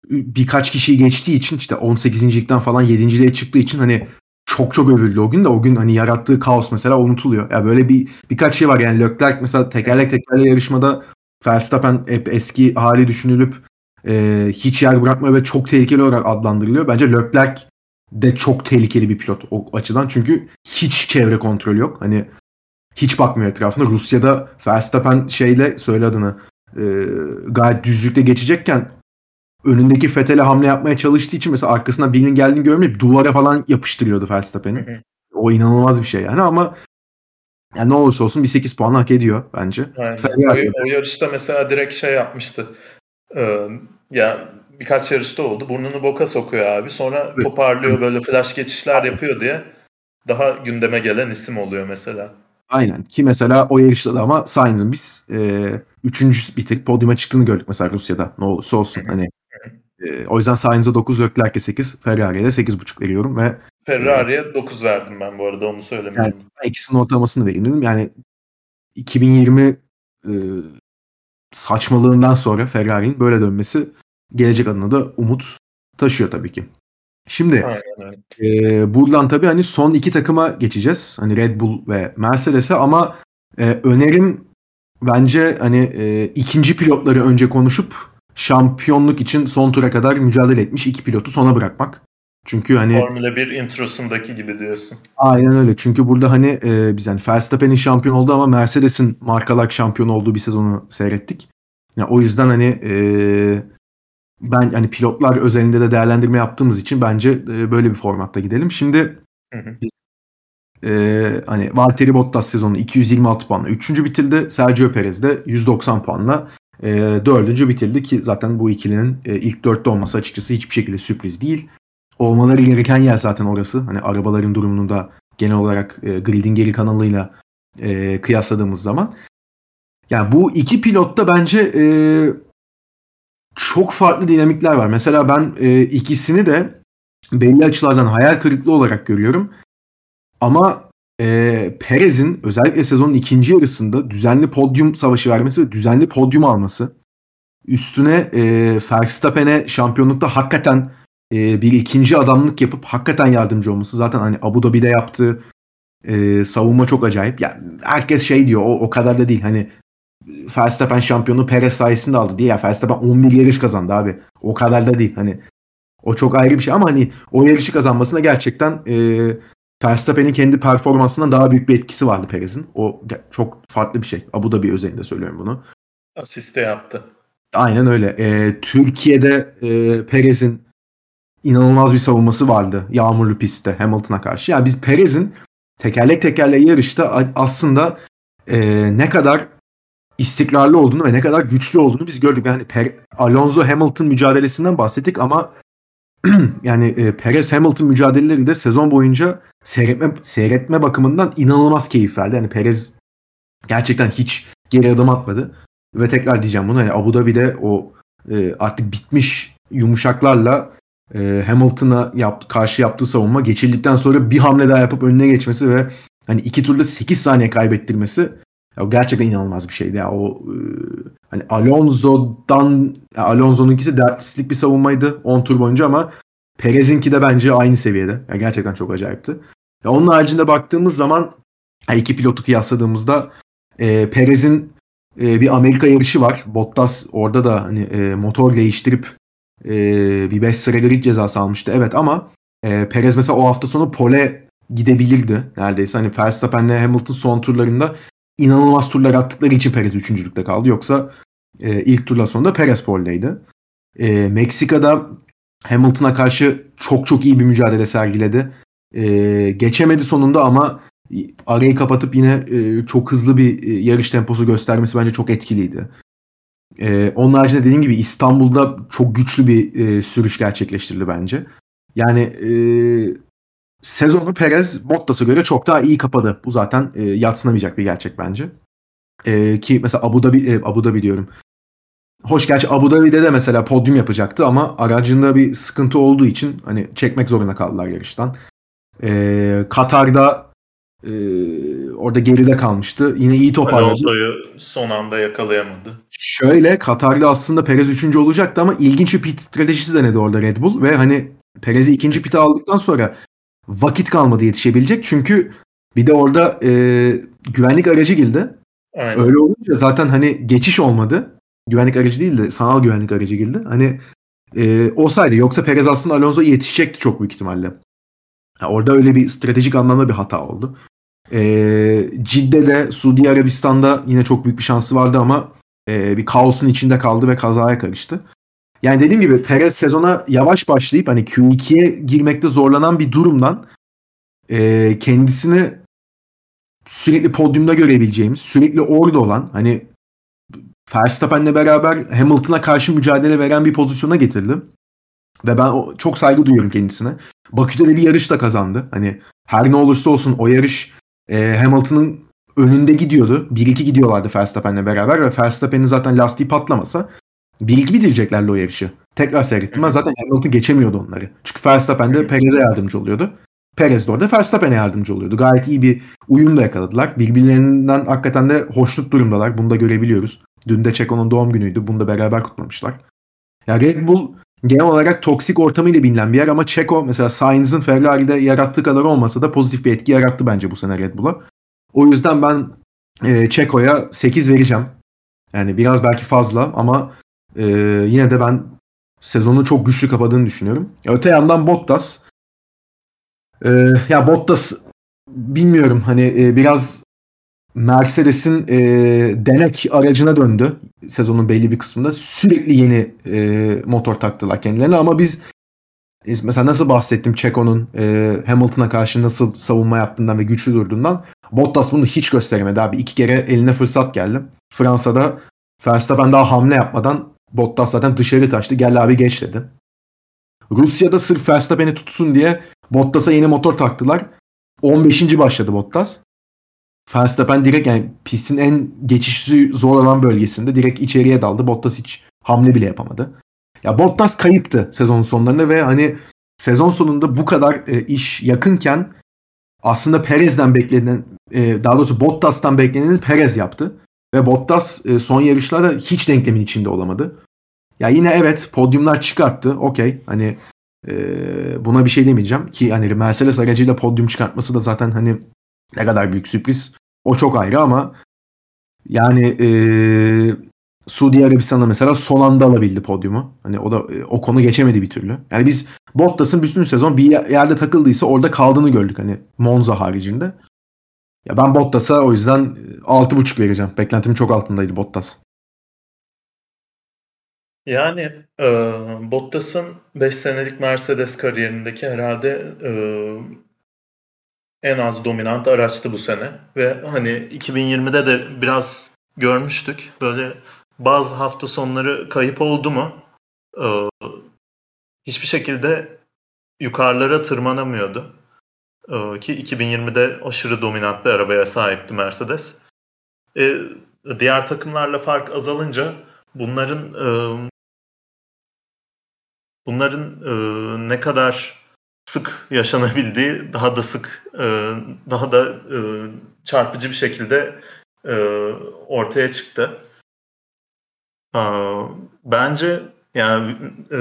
A: birkaç kişiyi geçtiği için işte 18.likten falan 7.liğe çıktığı için hani çok çok övüldü o gün de o gün hani yarattığı kaos mesela unutuluyor. Ya böyle bir birkaç şey var yani Leclerc mesela tekerlek tekerlek yarışmada Verstappen hep eski hali düşünülüp e, hiç yer bırakma ve çok tehlikeli olarak adlandırılıyor. Bence Leclerc de çok tehlikeli bir pilot o açıdan çünkü hiç çevre kontrolü yok. Hani hiç bakmıyor etrafına. Rusya'da Verstappen şeyle söyle adını e, gayet düzlükte geçecekken önündeki Fethel'e hamle yapmaya çalıştığı için mesela arkasına birinin geldiğini görmeyip duvara falan yapıştırıyordu Verstappen'i. O inanılmaz bir şey yani ama yani ne olursa olsun bir 8 puan hak ediyor bence.
B: Aynen. O, o yarışta mesela direkt şey yapmıştı. Ee, ya birkaç yarışta oldu. Burnunu boka sokuyor abi. Sonra evet. toparlıyor böyle flash geçişler yapıyor diye daha gündeme gelen isim oluyor mesela.
A: Aynen ki mesela o yarışta da ama Sainz'in biz e, üçüncü bitirip podyuma çıktığını gördük mesela Rusya'da ne olursa olsun. Hani e, o yüzden Sainz'e 9, Leclerc'e 8, Ferrari'ye de 8.5 veriyorum ve
B: Ferrari'ye e, 9 verdim ben bu arada onu söylemeyeyim.
A: Yani ikisinin ortalamasını vereyim dedim. Yani 2020 e, saçmalığından sonra Ferrari'nin böyle dönmesi gelecek adına da umut taşıyor tabii ki. Şimdi e, buradan tabii hani son iki takıma geçeceğiz. Hani Red Bull ve Mercedes'e ama e, önerim bence hani e, ikinci pilotları önce konuşup şampiyonluk için son tura kadar mücadele etmiş iki pilotu sona bırakmak. Çünkü hani
B: Formula 1 introsundaki gibi diyorsun.
A: Aynen öyle. Çünkü burada hani e, biz hani Verstappen'in şampiyon olduğu ama Mercedes'in markalar şampiyon olduğu bir sezonu seyrettik. Yani o yüzden hani e, ben hani pilotlar özelinde de değerlendirme yaptığımız için bence e, böyle bir formatta gidelim. Şimdi hı hı. biz e, hani Valtteri Bottas sezonu 226 puanla 3. bitirdi. Sergio Perez de 190 puanla e, 4. bitirdi ki zaten bu ikilinin e, ilk 4'te olması açıkçası hiçbir şekilde sürpriz değil. Olmaları gereken yer zaten orası. Hani arabaların durumunu da genel olarak e, gridin geri kanalıyla e, kıyasladığımız zaman. Yani bu iki pilotta bence e, çok farklı dinamikler var. Mesela ben e, ikisini de belli açılardan hayal kırıklığı olarak görüyorum. Ama e, Perez'in özellikle sezonun ikinci yarısında düzenli podyum savaşı vermesi ve düzenli podyum alması üstüne e, Verstappen'e şampiyonlukta hakikaten e, bir ikinci adamlık yapıp hakikaten yardımcı olması zaten hani Abu Dhabi'de yaptığı e, savunma çok acayip. Yani herkes şey diyor o, o kadar da değil. Hani Verstappen şampiyonu Perez sayesinde aldı diye. Ya Verstappen 11 yarış kazandı abi. O kadar da değil. Hani o çok ayrı bir şey ama hani o yarışı kazanmasına gerçekten e, Verstappen'in kendi performansından daha büyük bir etkisi vardı Perez'in. O çok farklı bir şey. Abu Dhabi özelinde söylüyorum bunu.
B: Asiste yaptı.
A: Aynen öyle. E, Türkiye'de e, Perez'in inanılmaz bir savunması vardı yağmurlu pistte Hamilton'a karşı. Yani biz Perez'in tekerlek tekerleğe yarışta aslında e, ne kadar istikrarlı olduğunu ve ne kadar güçlü olduğunu biz gördük. Yani per, Alonso Hamilton mücadelesinden bahsettik ama yani e, Perez Hamilton mücadeleleri de sezon boyunca seyretme seyretme bakımından inanılmaz keyif verdi. Yani Perez gerçekten hiç geri adım atmadı ve tekrar diyeceğim bunu hani Abu Dhabi'de o e, artık bitmiş yumuşaklarla e, Hamilton'a yap, karşı yaptığı savunma geçildikten sonra bir hamle daha yapıp önüne geçmesi ve hani iki turda 8 saniye kaybettirmesi ya gerçekten inanılmaz bir şeydi ya. O e, hani Alonso'dan Alonso'nunkisi dertlislik bir savunmaydı 10 tur boyunca ama Perez'inki de bence aynı seviyede. Ya gerçekten çok acayipti. Ya onun haricinde baktığımız zaman iki pilotu kıyasladığımızda e, Perez'in e, bir Amerika yarışı var. Bottas orada da hani e, motor değiştirip e, bir 5 sıra grid cezası almıştı. Evet ama e, Perez mesela o hafta sonu pole gidebilirdi neredeyse. Hani Verstappen'le Hamilton son turlarında inanılmaz turlar attıkları için Perez üçüncülükte kaldı. Yoksa e, ilk turlar sonunda Perez poledeydi. E, Meksika'da Hamilton'a karşı çok çok iyi bir mücadele sergiledi. E, geçemedi sonunda ama arayı kapatıp yine e, çok hızlı bir e, yarış temposu göstermesi bence çok etkiliydi. E, onun haricinde dediğim gibi İstanbul'da çok güçlü bir e, sürüş gerçekleştirdi bence. Yani e, sezonu Perez Bottas'a göre çok daha iyi kapadı. Bu zaten e, yatsınamayacak bir gerçek bence. E, ki mesela Abu Dhabi, e, Abu Dhabi diyorum. Hoş gerçi Abu Dhabi'de de mesela podyum yapacaktı ama aracında bir sıkıntı olduğu için hani çekmek zorunda kaldılar yarıştan. E, Katar'da e, orada geride kalmıştı. Yine iyi toparladı.
B: Alonso'yu son anda yakalayamadı.
A: Şöyle Katar'da aslında Perez 3. olacaktı ama ilginç bir pit stratejisi denedi orada Red Bull ve hani Perez'i ikinci pite aldıktan sonra vakit kalmadı yetişebilecek. Çünkü bir de orada e, güvenlik aracı girdi. Aynen. Öyle olunca zaten hani geçiş olmadı. Güvenlik aracı değil de sanal güvenlik aracı girdi. Hani e, o sayede yoksa Perez aslında Alonso yetişecekti çok büyük ihtimalle. Yani orada öyle bir stratejik anlamda bir hata oldu. E, Cidde'de, Suudi Arabistan'da yine çok büyük bir şansı vardı ama e, bir kaosun içinde kaldı ve kazaya karıştı. Yani dediğim gibi Perez sezona yavaş başlayıp hani Q2'ye girmekte zorlanan bir durumdan e, kendisini sürekli podyumda görebileceğimiz, sürekli orada olan hani Verstappen'le beraber Hamilton'a karşı mücadele veren bir pozisyona getirdi. Ve ben çok saygı duyuyorum kendisine. Bakü'de de bir yarış da kazandı. Hani her ne olursa olsun o yarış e, Hamilton'ın önünde gidiyordu. 1-2 gidiyorlardı Verstappen'le beraber ve Verstappen'in zaten lastiği patlamasa 1-2 bitireceklerdi o yarışı. Tekrar seyrettim. Ben zaten Hamilton geçemiyordu onları. Çünkü Verstappen de Perez'e yardımcı oluyordu. Perez de orada Verstappen'e yardımcı oluyordu. Gayet iyi bir uyum da yakaladılar. Birbirlerinden hakikaten de hoşnut durumdalar. Bunu da görebiliyoruz. Dün de Checo'nun doğum günüydü. Bunu da beraber kutlamışlar. Ya Red Bull genel olarak toksik ortamıyla bilinen bir yer ama Checo mesela Sainz'ın Ferrari'de yarattığı kadar olmasa da pozitif bir etki yarattı bence bu sene Red Bull'a. O yüzden ben e, Checo'ya 8 vereceğim. Yani biraz belki fazla ama e, yine de ben sezonu çok güçlü kapadığını düşünüyorum. Öte yandan Bottas e, ya Bottas bilmiyorum hani e, biraz Mercedes'in e, denek aracına döndü sezonun belli bir kısmında. Sürekli yeni e, motor taktılar kendilerine ama biz e, mesela nasıl bahsettim Checo'nun e, Hamilton'a karşı nasıl savunma yaptığından ve güçlü durduğundan Bottas bunu hiç gösteremedi abi. İki kere eline fırsat geldi. Fransa'da Verstappen daha hamle yapmadan Bottas zaten dışarı taştı. Gel abi geç dedi. Rusya'da sırf Verstappen'i tutsun diye Bottas'a yeni motor taktılar. 15. başladı Bottas. Verstappen direkt yani pistin en geçişi zor olan bölgesinde direkt içeriye daldı. Bottas hiç hamle bile yapamadı. Ya Bottas kayıptı sezon sonlarında ve hani sezon sonunda bu kadar e, iş yakınken aslında Perez'den beklenen e, daha doğrusu Bottas'tan bekleneni Perez yaptı. Ve Bottas e, son yarışlarda hiç denklemin içinde olamadı. Ya yine evet podyumlar çıkarttı. Okey. Hani e, buna bir şey demeyeceğim ki hani Mercedes aracıyla podyum çıkartması da zaten hani ne kadar büyük sürpriz. O çok ayrı ama yani e, Suudi Arabistan'da mesela son anda alabildi podyumu. Hani o da e, o konu geçemedi bir türlü. Yani biz Bottas'ın bütün sezon bir yerde takıldıysa orada kaldığını gördük hani Monza haricinde. Ya ben Bottas'a o yüzden 6.5 vereceğim. Beklentimin çok altındaydı Bottas.
B: Yani e, Bottas'ın 5 senelik Mercedes kariyerindeki herhalde e, en az dominant araçtı bu sene. Ve hani 2020'de de biraz görmüştük. Böyle bazı hafta sonları kayıp oldu mu e, hiçbir şekilde yukarılara tırmanamıyordu. E, ki 2020'de aşırı dominant bir arabaya sahipti Mercedes. E, diğer takımlarla fark azalınca bunların e, bunların e, ne kadar sık yaşanabildiği daha da sık e, daha da e, çarpıcı bir şekilde e, ortaya çıktı. E, bence yani e,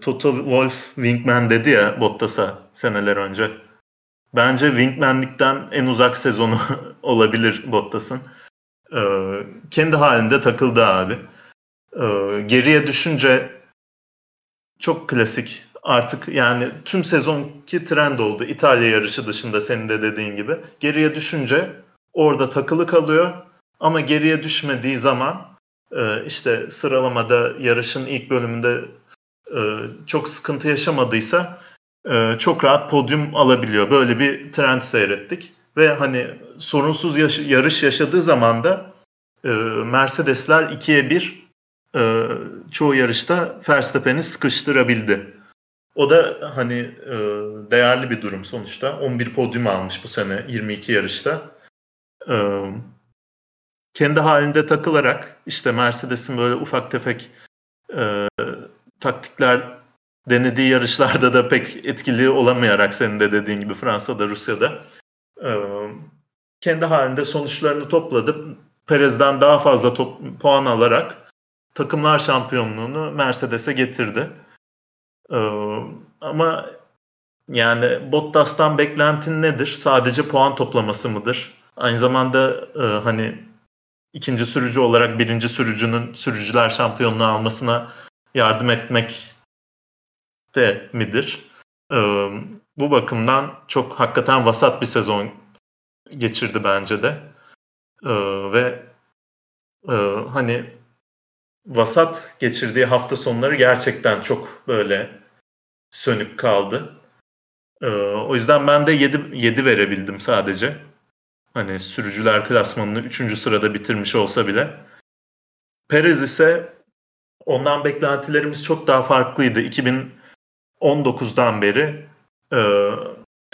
B: Toto Wolff Wingman dedi ya Bottas'a seneler önce. Bence Wingman'likten en uzak sezonu olabilir Bottas'ın. E, kendi halinde takıldı abi. E, geriye düşünce çok klasik. Artık yani tüm sezonki trend oldu. İtalya yarışı dışında senin de dediğin gibi. Geriye düşünce orada takılı kalıyor. Ama geriye düşmediği zaman e, işte sıralamada yarışın ilk bölümünde e, çok sıkıntı yaşamadıysa e, çok rahat podyum alabiliyor. Böyle bir trend seyrettik. Ve hani sorunsuz yaş- yarış yaşadığı zaman da Mercedesler 2'ye 1 çoğu yarışta Verstappen'i sıkıştırabildi. O da hani değerli bir durum sonuçta. 11 podyum almış bu sene 22 yarışta kendi halinde takılarak işte Mercedes'in böyle ufak tefek e, taktikler denediği yarışlarda da pek etkili olamayarak senin de dediğin gibi Fransa'da, Rusya'da e, kendi halinde sonuçlarını topladı. Perez'den daha fazla top, puan alarak takımlar şampiyonluğunu Mercedes'e getirdi. E, ama yani Bottas'tan beklentin nedir? Sadece puan toplaması mıdır? Aynı zamanda e, hani ikinci sürücü olarak birinci sürücünün sürücüler şampiyonluğu almasına yardım etmek de midir? Bu bakımdan çok hakikaten vasat bir sezon geçirdi bence de. Ve hani vasat geçirdiği hafta sonları gerçekten çok böyle sönük kaldı. O yüzden ben de 7, 7 verebildim sadece. Hani sürücüler klasmanını 3. sırada bitirmiş olsa bile. Perez ise ondan beklentilerimiz çok daha farklıydı. 2019'dan beri e,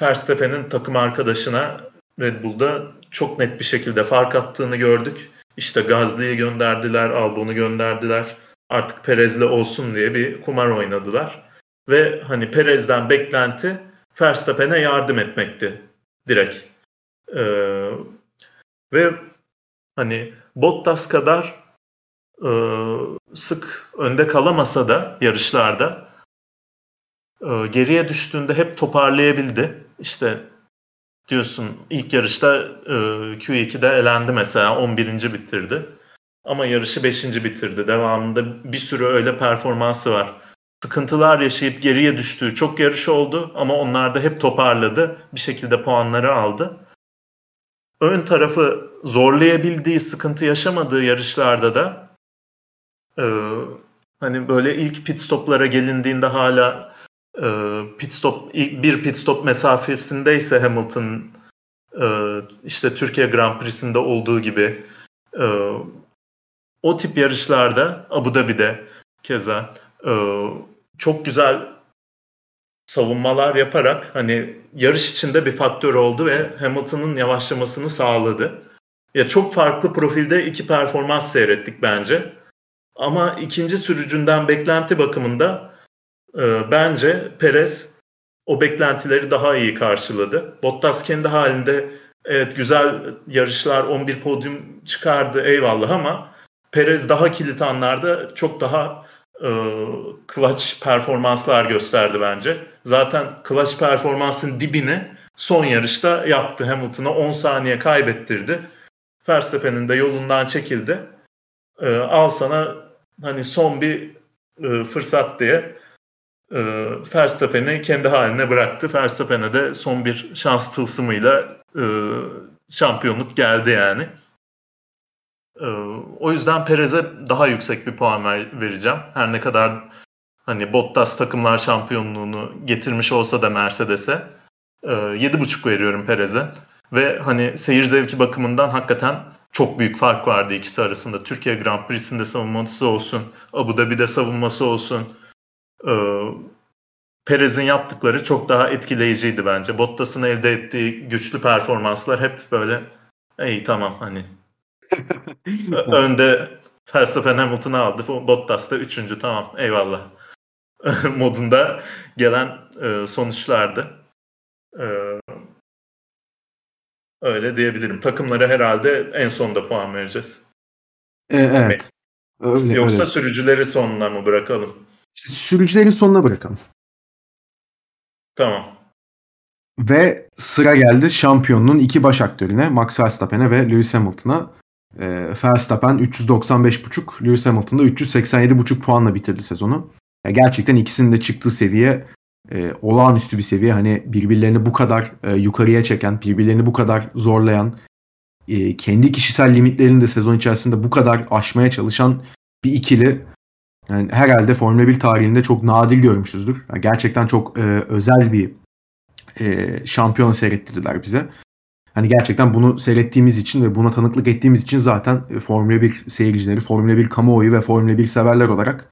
B: Verstappen'in takım arkadaşına Red Bull'da çok net bir şekilde fark attığını gördük. İşte Gazli'yi gönderdiler, Albon'u gönderdiler. Artık Perez'le olsun diye bir kumar oynadılar. Ve hani Perez'den beklenti Verstappen'e yardım etmekti direkt. Ee, ve hani Bottas kadar e, sık önde kalamasa da yarışlarda e, geriye düştüğünde hep toparlayabildi. İşte diyorsun ilk yarışta e, Q2'de elendi mesela 11. bitirdi. Ama yarışı 5. bitirdi. Devamında bir sürü öyle performansı var. Sıkıntılar yaşayıp geriye düştüğü çok yarış oldu ama onlar da hep toparladı. Bir şekilde puanları aldı ön tarafı zorlayabildiği, sıkıntı yaşamadığı yarışlarda da e, hani böyle ilk pit stoplara gelindiğinde hala pit stop bir pit stop mesafesindeyse Hamilton e, işte Türkiye Grand Prix'sinde olduğu gibi e, o tip yarışlarda Abu Dhabi'de keza e, çok güzel savunmalar yaparak hani yarış içinde bir faktör oldu ve Hamilton'ın yavaşlamasını sağladı. Ya çok farklı profilde iki performans seyrettik bence. Ama ikinci sürücünden beklenti bakımında e, bence Perez o beklentileri daha iyi karşıladı. Bottas kendi halinde evet güzel yarışlar 11 podyum çıkardı eyvallah ama Perez daha kilit anlarda çok daha e, clutch performanslar gösterdi bence. Zaten clutch performansın dibini son yarışta yaptı. Hamilton'a 10 saniye kaybettirdi. Verstappen'in de yolundan çekildi. E, al sana hani son bir e, fırsat diye e, Verstappen'i kendi haline bıraktı. Verstappen'e de son bir şans tılsımıyla e, şampiyonluk geldi yani. Ee, o yüzden Perez'e daha yüksek bir puan ver, vereceğim. Her ne kadar hani Bottas takımlar şampiyonluğunu getirmiş olsa da Mercedes'e e, 7.5 veriyorum Perez'e. Ve hani seyir zevki bakımından hakikaten çok büyük fark vardı ikisi arasında. Türkiye Grand Prix'sinde savunması olsun, Abu Dhabi'de savunması olsun. Ee, Perez'in yaptıkları çok daha etkileyiciydi bence. Bottas'ın elde ettiği güçlü performanslar hep böyle iyi tamam hani Önde Verstappen Hamilton'ı aldı. Bottas da üçüncü tamam eyvallah. modunda gelen e, sonuçlardı. E, öyle diyebilirim. Takımlara herhalde en sonda puan vereceğiz.
A: E, evet.
B: Öyle, Yoksa öyle. sürücüleri sonuna mı bırakalım?
A: İşte sürücülerin sonuna bırakalım.
B: Tamam.
A: Ve sıra geldi şampiyonluğun iki baş aktörüne Max Verstappen'e ve Lewis Hamilton'a. E, Verstappen 395.5, Lewis Hamilton da 387.5 puanla bitirdi sezonu. Yani gerçekten ikisinin de çıktığı seviye e, olağanüstü bir seviye. Hani birbirlerini bu kadar e, yukarıya çeken, birbirlerini bu kadar zorlayan, e, kendi kişisel limitlerini de sezon içerisinde bu kadar aşmaya çalışan bir ikili. Yani herhalde Formula 1 tarihinde çok nadir görmüşüzdür. Yani gerçekten çok e, özel bir e, şampiyonu seyrettirdiler bize. Hani gerçekten bunu seyrettiğimiz için ve buna tanıklık ettiğimiz için zaten e, Formula 1 seyircileri, Formula 1 kamuoyu ve Formula 1 severler olarak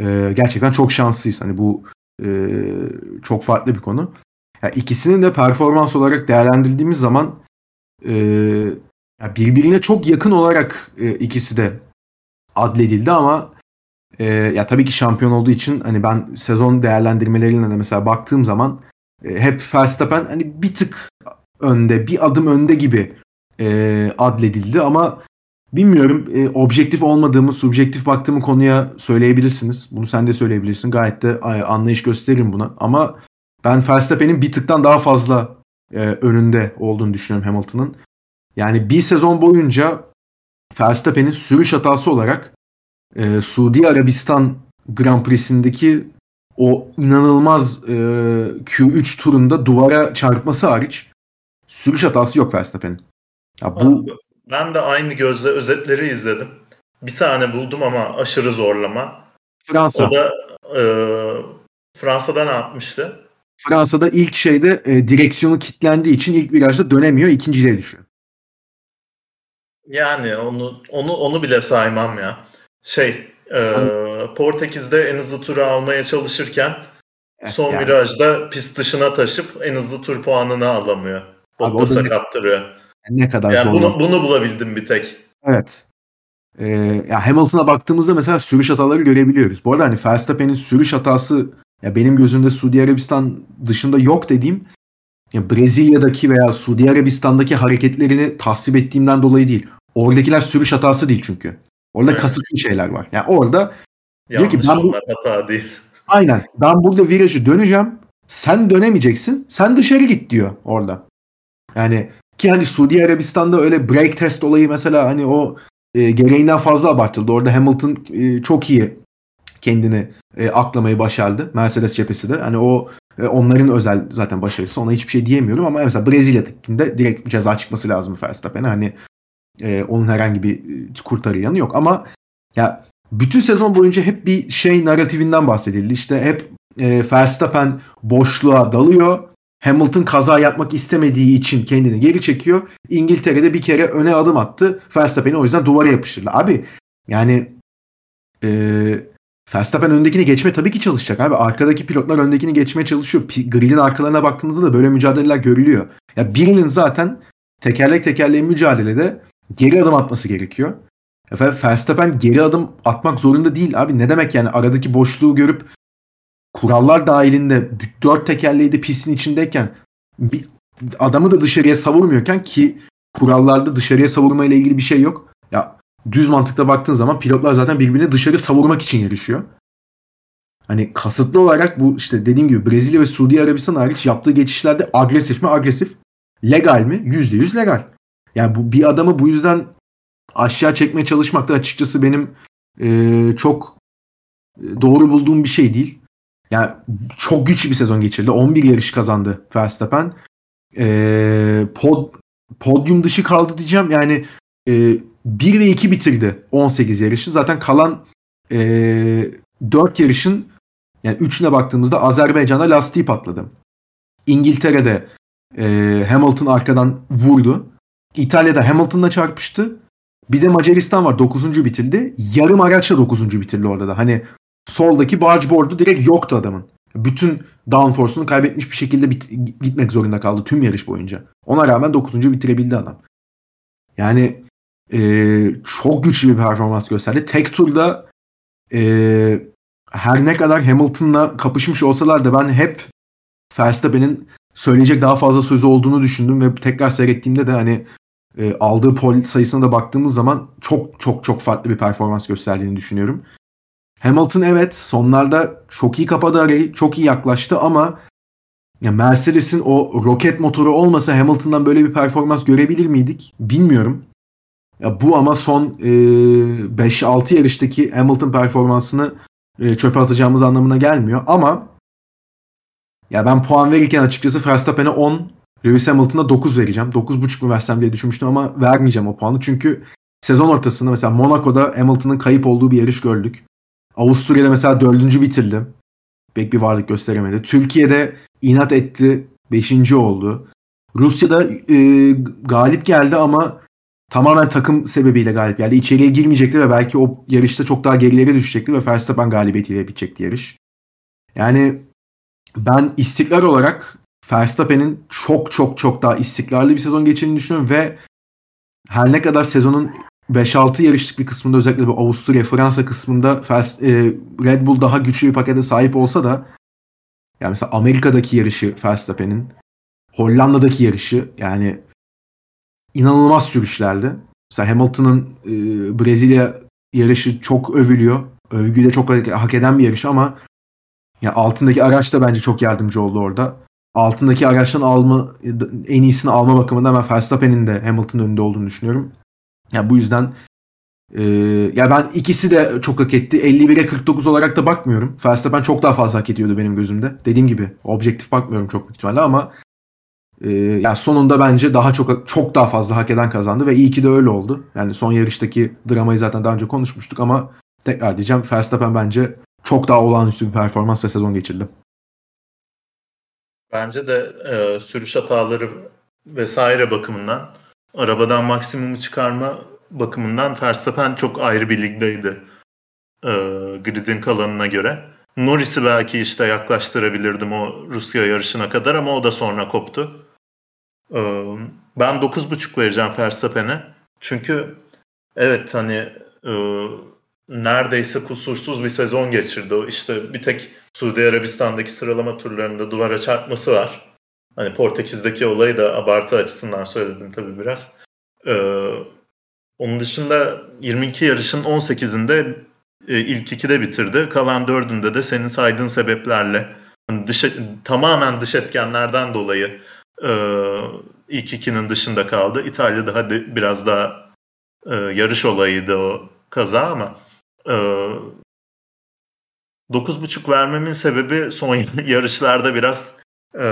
A: e, gerçekten çok şanslıyız. Hani bu e, çok farklı bir konu. Yani ikisinin de performans olarak değerlendirdiğimiz zaman e, birbirine çok yakın olarak e, ikisi de adledildi ama e, ya tabii ki şampiyon olduğu için hani ben sezon değerlendirmelerine de mesela baktığım zaman e, hep Verstappen hani bir tık önde, bir adım önde gibi e, adledildi ama bilmiyorum e, objektif olmadığımı, subjektif baktığımı konuya söyleyebilirsiniz. Bunu sen de söyleyebilirsin. Gayet de anlayış gösteririm buna. Ama ben Verstappen'in bir tıktan daha fazla e, önünde olduğunu düşünüyorum Hamilton'ın. Yani bir sezon boyunca Verstappen'in sürüş hatası olarak e, Suudi Arabistan Grand Prix'sindeki o inanılmaz e, Q3 turunda duvara çarpması hariç sürüş hatası yok Verstappen'in.
B: Ya bu ben de aynı gözle özetleri izledim. Bir tane buldum ama aşırı zorlama.
A: Fransa.
B: O da e, Fransa'da ne yapmıştı?
A: Fransa'da ilk şeyde e, direksiyonu kilitlendiği için ilk virajda dönemiyor, ikinciliğe düşüyor.
B: Yani onu onu onu bile saymam ya. Şey, e, Portekiz'de en hızlı turu almaya çalışırken eh, son yani. virajda pist dışına taşıp en hızlı tur puanını alamıyor. Bottas'a kaptırıyor.
A: Ne kadar
B: yani zor. Bunu, bunu bulabildim bir tek.
A: Evet. Ee, ya Hamilton'a baktığımızda mesela sürüş hataları görebiliyoruz. Bu arada hani Verstappen'in sürüş hatası ya benim gözümde Suudi Arabistan dışında yok dediğim ya Brezilya'daki veya Suudi Arabistan'daki hareketlerini tasvip ettiğimden dolayı değil. Oradakiler sürüş hatası değil çünkü. Orada evet. kasıtlı şeyler var. Yani orada
B: Yanlış diyor ki ben bu... hata değil.
A: Aynen. Ben burada virajı döneceğim. Sen dönemeyeceksin. Sen dışarı git diyor orada. Yani ki hani Suudi Arabistan'da öyle break test olayı mesela hani o e, gereğinden fazla abartıldı. Orada Hamilton e, çok iyi kendini e, aklamayı başardı. Mercedes cephesi de. Hani o e, onların özel zaten başarısı. Ona hiçbir şey diyemiyorum ama mesela Brezilya'dakinde direkt ceza çıkması lazım Verstappen'e. Hani e, onun herhangi bir e, kurtarı yok ama ya bütün sezon boyunca hep bir şey narratifinden bahsedildi. İşte hep e, Verstappen boşluğa dalıyor. Hamilton kaza yapmak istemediği için kendini geri çekiyor. İngiltere'de bir kere öne adım attı. Verstappen'i o yüzden duvara yapıştırdı. Abi yani e, Verstappen öndekini geçme tabii ki çalışacak abi. Arkadaki pilotlar öndekini geçmeye çalışıyor. Grill'in arkalarına baktığınızda da böyle mücadeleler görülüyor. Ya birinin zaten tekerlek tekerleğe mücadelede geri adım atması gerekiyor. Efendim Verstappen geri adım atmak zorunda değil abi. Ne demek yani aradaki boşluğu görüp kurallar dahilinde dört tekerleği de pistin içindeyken bir adamı da dışarıya savurmuyorken ki kurallarda dışarıya savurma ile ilgili bir şey yok. Ya düz mantıkta baktığın zaman pilotlar zaten birbirini dışarı savurmak için yarışıyor. Hani kasıtlı olarak bu işte dediğim gibi Brezilya ve Suudi Arabistan hariç yaptığı geçişlerde agresif mi agresif, legal mi? Yüzde yüz legal. Yani bu bir adamı bu yüzden aşağı çekmeye çalışmak da açıkçası benim e, çok doğru bulduğum bir şey değil. Yani çok güçlü bir sezon geçirdi. 11 yarış kazandı Verstappen. E, pod, podyum dışı kaldı diyeceğim. Yani e, 1 ve 2 bitirdi 18 yarışı. Zaten kalan e, 4 yarışın yani 3'üne baktığımızda Azerbaycan'da lastiği patladı. İngiltere'de e, Hamilton arkadan vurdu. İtalya'da Hamilton'la çarpıştı. Bir de Macaristan var 9. bitirdi. Yarım araçla 9. bitirdi orada da. Hani soldaki barge board'u direkt yoktu adamın. Bütün downforce'unu kaybetmiş bir şekilde bit- gitmek zorunda kaldı tüm yarış boyunca. Ona rağmen 9. bitirebildi adam. Yani e, çok güçlü bir performans gösterdi. Tek turda e, her ne kadar Hamilton'la kapışmış olsalar da ben hep Verstappen'in söyleyecek daha fazla sözü olduğunu düşündüm ve tekrar seyrettiğimde de hani e, aldığı pol sayısına da baktığımız zaman çok çok çok farklı bir performans gösterdiğini düşünüyorum. Hamilton evet sonlarda çok iyi kapadı arayı, çok iyi yaklaştı ama ya Mercedes'in o roket motoru olmasa Hamilton'dan böyle bir performans görebilir miydik? Bilmiyorum. Ya bu ama son e, 5-6 yarıştaki Hamilton performansını e, çöpe atacağımız anlamına gelmiyor. Ama ya ben puan verirken açıkçası Verstappen'e 10, Lewis Hamilton'a 9 vereceğim. 9.5 mu versem diye düşünmüştüm ama vermeyeceğim o puanı. Çünkü sezon ortasında mesela Monaco'da Hamilton'ın kayıp olduğu bir yarış gördük. Avusturya'da mesela dördüncü bitirdi. Pek bir varlık gösteremedi. Türkiye'de inat etti. Beşinci oldu. Rusya'da e, galip geldi ama tamamen takım sebebiyle galip geldi. İçeriye girmeyecekti ve belki o yarışta çok daha gerilere düşecekti ve Verstappen galibiyetiyle bitecekti yarış. Yani ben istikrar olarak Verstappen'in çok çok çok daha istikrarlı bir sezon geçirdiğini düşünüyorum ve her ne kadar sezonun 5-6 yarışlık bir kısmında özellikle bu Avusturya, Fransa kısmında e, Red Bull daha güçlü bir pakete sahip olsa da yani mesela Amerika'daki yarışı Verstappen'in Hollanda'daki yarışı yani inanılmaz sürüşlerdi. Mesela Hamilton'ın e, Brezilya yarışı çok övülüyor. Övgüyü de çok hak eden bir yarış ama ya altındaki araç da bence çok yardımcı oldu orada. Altındaki araçtan alma en iyisini alma bakımından ben Verstappen'in de Hamilton'ın önünde olduğunu düşünüyorum. Ya bu yüzden e, ya ben ikisi de çok hak etti. 51'e 49 olarak da bakmıyorum. Verstappen çok daha fazla hak ediyordu benim gözümde. Dediğim gibi objektif bakmıyorum çok büyük ihtimalle ama e, ya sonunda bence daha çok çok daha fazla hak eden kazandı ve iyi ki de öyle oldu. Yani son yarıştaki dramayı zaten daha önce konuşmuştuk ama tekrar diyeceğim Verstappen bence çok daha olağanüstü bir performans ve sezon geçirdi.
B: Bence de e, sürüş hataları vesaire bakımından arabadan maksimumu çıkarma bakımından Verstappen çok ayrı bir ligdeydi e, gridin kalanına göre. Norris'i belki işte yaklaştırabilirdim o Rusya yarışına kadar ama o da sonra koptu. E, ben 9.5 vereceğim Verstappen'e. Çünkü evet hani e, neredeyse kusursuz bir sezon geçirdi. İşte bir tek Suudi Arabistan'daki sıralama turlarında duvara çarpması var. Hani Portekiz'deki olayı da abartı açısından söyledim tabii biraz. Ee, onun dışında 22 yarışın 18'inde e, ilk ikide bitirdi. Kalan dördünde de senin saydığın sebeplerle hani dış, tamamen dış etkenlerden dolayı e, ilk ikinin dışında kaldı. İtalya'da hadi biraz daha e, yarış olayıydı o kaza ama 9.5 vermemin sebebi son yarışlarda biraz e,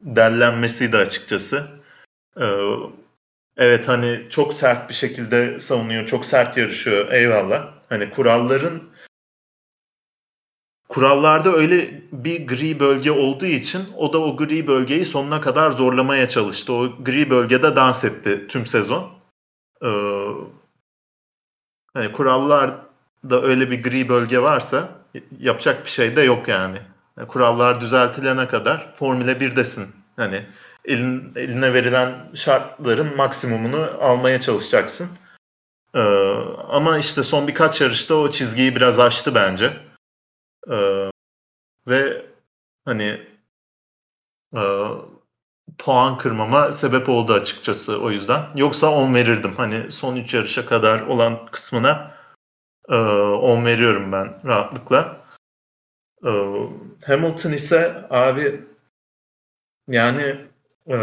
B: dellenmesiydi açıkçası. E, evet hani çok sert bir şekilde savunuyor, çok sert yarışıyor eyvallah. Hani kuralların kurallarda öyle bir gri bölge olduğu için o da o gri bölgeyi sonuna kadar zorlamaya çalıştı. O gri bölgede dans etti tüm sezon. Ee, hani kurallarda öyle bir gri bölge varsa yapacak bir şey de yok yani. Kurallar düzeltilene kadar Formula 1'desin. Hani elin, eline verilen şartların maksimumunu almaya çalışacaksın. Ee, ama işte son birkaç yarışta o çizgiyi biraz aştı bence. Ee, ve hani e, puan kırmama sebep oldu açıkçası o yüzden. Yoksa 10 verirdim. Hani son 3 yarışa kadar olan kısmına e, 10 veriyorum ben rahatlıkla. E, Hamilton ise abi yani e,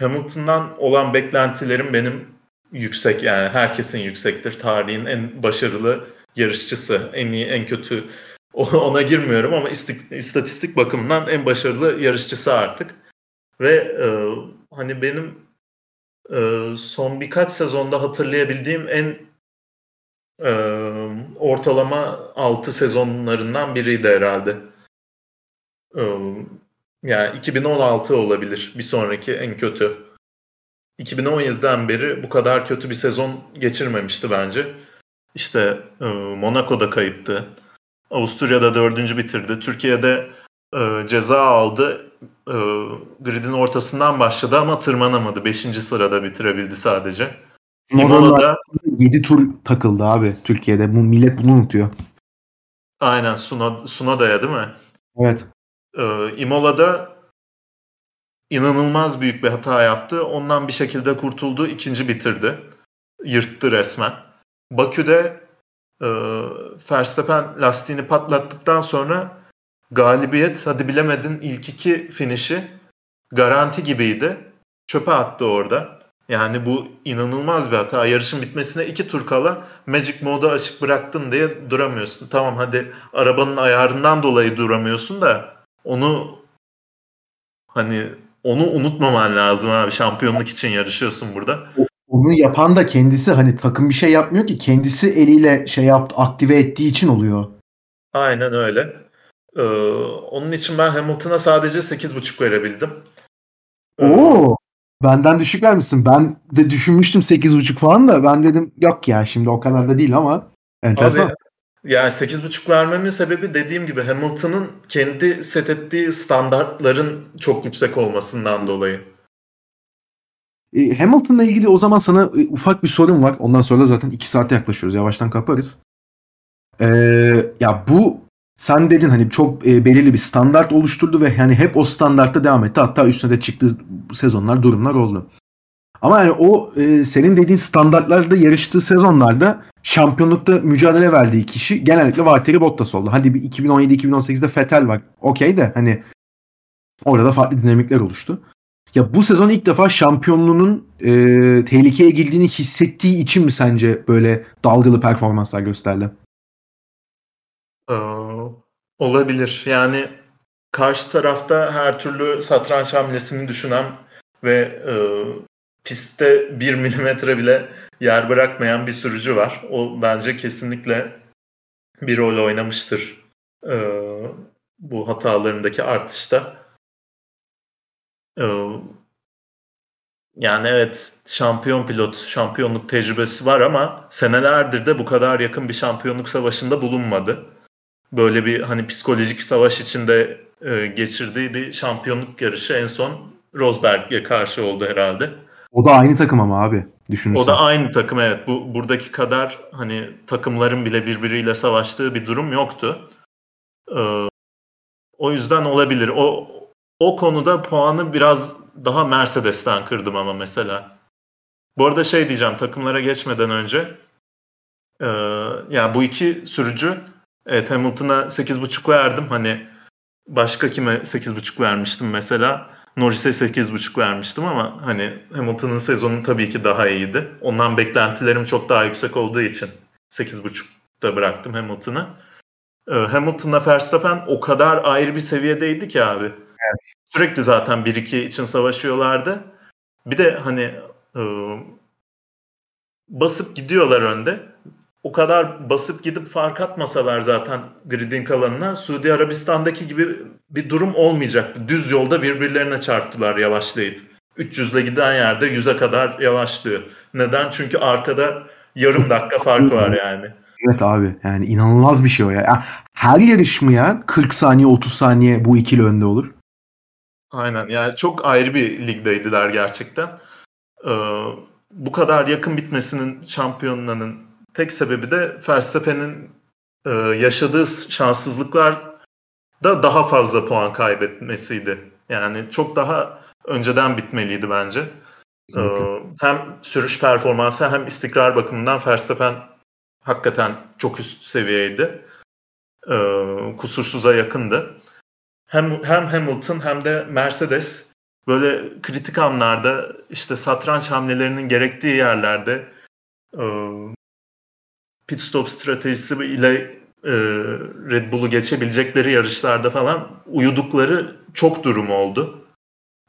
B: Hamilton'dan olan beklentilerim benim yüksek yani herkesin yüksektir. Tarihin en başarılı yarışçısı, en iyi, en kötü ona girmiyorum ama istatistik bakımından en başarılı yarışçısı artık. Ve e, hani benim e, son birkaç sezonda hatırlayabildiğim en e, ortalama 6 sezonlarından biriydi herhalde. E, yani 2016 olabilir bir sonraki en kötü. 2017'den beri bu kadar kötü bir sezon geçirmemişti bence. İşte e, Monaco'da kayıptı. Avusturya'da dördüncü bitirdi. Türkiye'de e, ceza aldı. e, gridin ortasından başladı ama tırmanamadı. Beşinci sırada bitirebildi sadece.
A: Imola'da 7 tur takıldı abi Türkiye'de. Bu millet bunu unutuyor.
B: Aynen Suna, Sunada'ya değil mi?
A: Evet.
B: Ee, Imola'da inanılmaz büyük bir hata yaptı. Ondan bir şekilde kurtuldu. ikinci bitirdi. Yırttı resmen. Bakü'de e, Verstappen lastiğini patlattıktan sonra galibiyet hadi bilemedin ilk iki finişi garanti gibiydi. Çöpe attı orada. Yani bu inanılmaz bir hata. Yarışın bitmesine iki tur kala Magic Mode'u açık bıraktın diye duramıyorsun. Tamam hadi arabanın ayarından dolayı duramıyorsun da onu hani onu unutmaman lazım abi. Şampiyonluk için yarışıyorsun burada.
A: Onu yapan da kendisi hani takım bir şey yapmıyor ki kendisi eliyle şey yaptı aktive ettiği için oluyor.
B: Aynen öyle. Ee, onun için ben Hamilton'a sadece 8.5 verebildim.
A: Oo. Benden düşük vermişsin. Ben de düşünmüştüm 8.5 falan da ben dedim yok ya şimdi o kadar da değil ama enteresan.
B: Abi, yani 8.5 vermemin sebebi dediğim gibi Hamilton'ın kendi set ettiği standartların çok yüksek olmasından dolayı.
A: E, Hamilton'la ilgili o zaman sana e, ufak bir sorun var. Ondan sonra zaten 2 saate yaklaşıyoruz. Yavaştan kaparız. Ee, ya bu sen dedin hani çok e, belirli bir standart oluşturdu ve yani hep o standartta devam etti. Hatta üstüne de çıktığı sezonlar, durumlar oldu. Ama yani o e, senin dediğin standartlarda yarıştığı sezonlarda şampiyonlukta mücadele verdiği kişi genellikle Valtteri Bottas oldu. Hadi bir 2017-2018'de Vettel var. Okey de hani orada farklı dinamikler oluştu. Ya bu sezon ilk defa şampiyonluğunun e, tehlikeye girdiğini hissettiği için mi sence böyle dalgalı performanslar gösterdi?
B: Ee, olabilir. Yani karşı tarafta her türlü satranç hamlesini düşünen ve e, pistte bir milimetre bile yer bırakmayan bir sürücü var. O bence kesinlikle bir rol oynamıştır e, bu hatalarındaki artışta. E, yani evet şampiyon pilot, şampiyonluk tecrübesi var ama senelerdir de bu kadar yakın bir şampiyonluk savaşında bulunmadı böyle bir hani psikolojik savaş içinde e, geçirdiği bir şampiyonluk yarışı en son Rosberg'e karşı oldu herhalde.
A: O da aynı takım ama abi düşünürsen.
B: O da aynı takım evet. Bu buradaki kadar hani takımların bile birbiriyle savaştığı bir durum yoktu. Ee, o yüzden olabilir. O o konuda puanı biraz daha Mercedes'ten kırdım ama mesela. Bu arada şey diyeceğim takımlara geçmeden önce. E, yani bu iki sürücü Evet Hamilton'a 8.5 verdim. Hani başka kime 8.5 vermiştim mesela. Norris'e 8.5 vermiştim ama hani Hamilton'ın sezonu tabii ki daha iyiydi. Ondan beklentilerim çok daha yüksek olduğu için 8.5'da bıraktım Hamilton'ı. Ee, Hamilton'la Verstappen o kadar ayrı bir seviyedeydi ki abi. Evet. Sürekli zaten 1-2 için savaşıyorlardı. Bir de hani e, basıp gidiyorlar önde o kadar basıp gidip fark atmasalar zaten gridin kalanına Suudi Arabistan'daki gibi bir durum olmayacaktı. Düz yolda birbirlerine çarptılar yavaşlayıp. 300 ile giden yerde 100'e kadar yavaşlıyor. Neden? Çünkü arkada yarım dakika farkı var yani.
A: Evet abi yani inanılmaz bir şey o ya. Her yarışmaya 40 saniye 30 saniye bu ikili önde olur.
B: Aynen yani çok ayrı bir ligdeydiler gerçekten. Ee, bu kadar yakın bitmesinin şampiyonlarının tek sebebi de Verstappen'in e, yaşadığı şanssızlıklar da daha fazla puan kaybetmesiydi. Yani çok daha önceden bitmeliydi bence. Ee, hem sürüş performansı hem istikrar bakımından Verstappen hakikaten çok üst seviyeydi. Ee, kusursuza yakındı. Hem, hem Hamilton hem de Mercedes böyle kritik anlarda işte satranç hamlelerinin gerektiği yerlerde e, pit stop stratejisi ile e, Red Bull'u geçebilecekleri yarışlarda falan uyudukları çok durum oldu.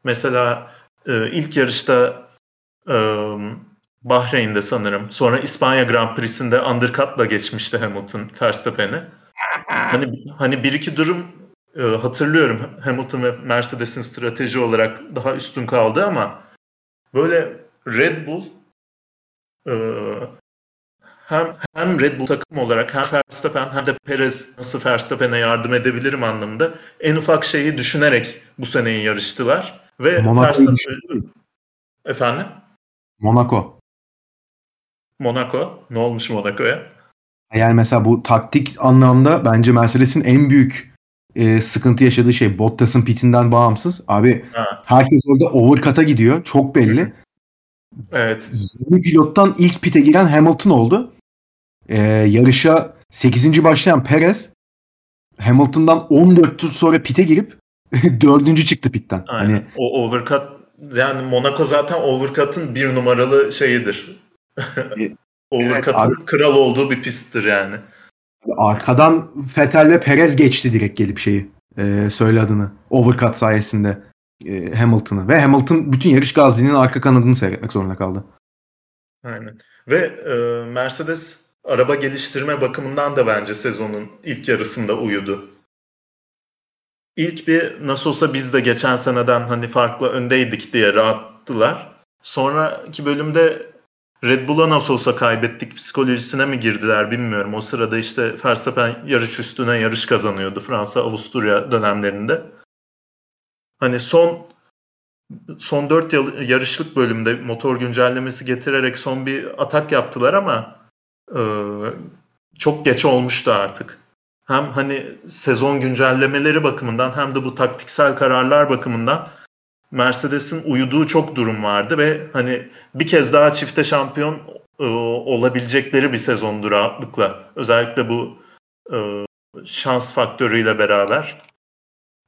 B: Mesela e, ilk yarışta e, Bahreyn'de sanırım. Sonra İspanya Grand Prix'sinde undercut'la geçmişti Hamilton Verstappen'i. Hani hani bir iki durum e, hatırlıyorum. Hamilton ve Mercedes'in strateji olarak daha üstün kaldı ama böyle Red Bull e, hem hem Red Bull takım olarak hem Verstappen hem de Perez nasıl Verstappen'e yardım edebilirim anlamında en ufak şeyi düşünerek bu seneyi yarıştılar. Ve Verstappen... Efendim?
A: Monaco.
B: Monaco. Ne olmuş Monaco'ya?
A: Yani mesela bu taktik anlamda bence Mercedes'in en büyük e, sıkıntı yaşadığı şey Bottas'ın pitinden bağımsız. Abi
B: Ha.
A: herkes orada overcut'a gidiyor. Çok belli.
B: Evet.
A: 20 pilottan ilk pite giren Hamilton oldu. E, yarışa 8. başlayan Perez Hamilton'dan 14 tur sonra pite girip 4. çıktı pitten.
B: Aynen.
A: Hani
B: O overcut yani Monaco zaten overcut'ın bir numaralı şeyidir.
A: Evet,
B: overcut'ın kral olduğu bir pisttir yani.
A: Arkadan Vettel ve Perez geçti direkt gelip şeyi. E, söyle adını. Overcut sayesinde e, Hamilton'ı. Ve Hamilton bütün yarış Gazli'nin arka kanadını seyretmek zorunda kaldı.
B: Aynen. Ve e, Mercedes araba geliştirme bakımından da bence sezonun ilk yarısında uyudu. İlk bir nasıl olsa biz de geçen seneden hani farklı öndeydik diye rahattılar. Sonraki bölümde Red Bull'a nasıl olsa kaybettik psikolojisine mi girdiler bilmiyorum. O sırada işte Verstappen yarış üstüne yarış kazanıyordu Fransa Avusturya dönemlerinde. Hani son son 4 yarışlık bölümde motor güncellemesi getirerek son bir atak yaptılar ama e, çok geç olmuştu artık. Hem hani sezon güncellemeleri bakımından hem de bu taktiksel kararlar bakımından Mercedes'in uyuduğu çok durum vardı ve hani bir kez daha çifte şampiyon e, olabilecekleri bir sezondu rahatlıkla. Özellikle bu e, şans faktörüyle beraber.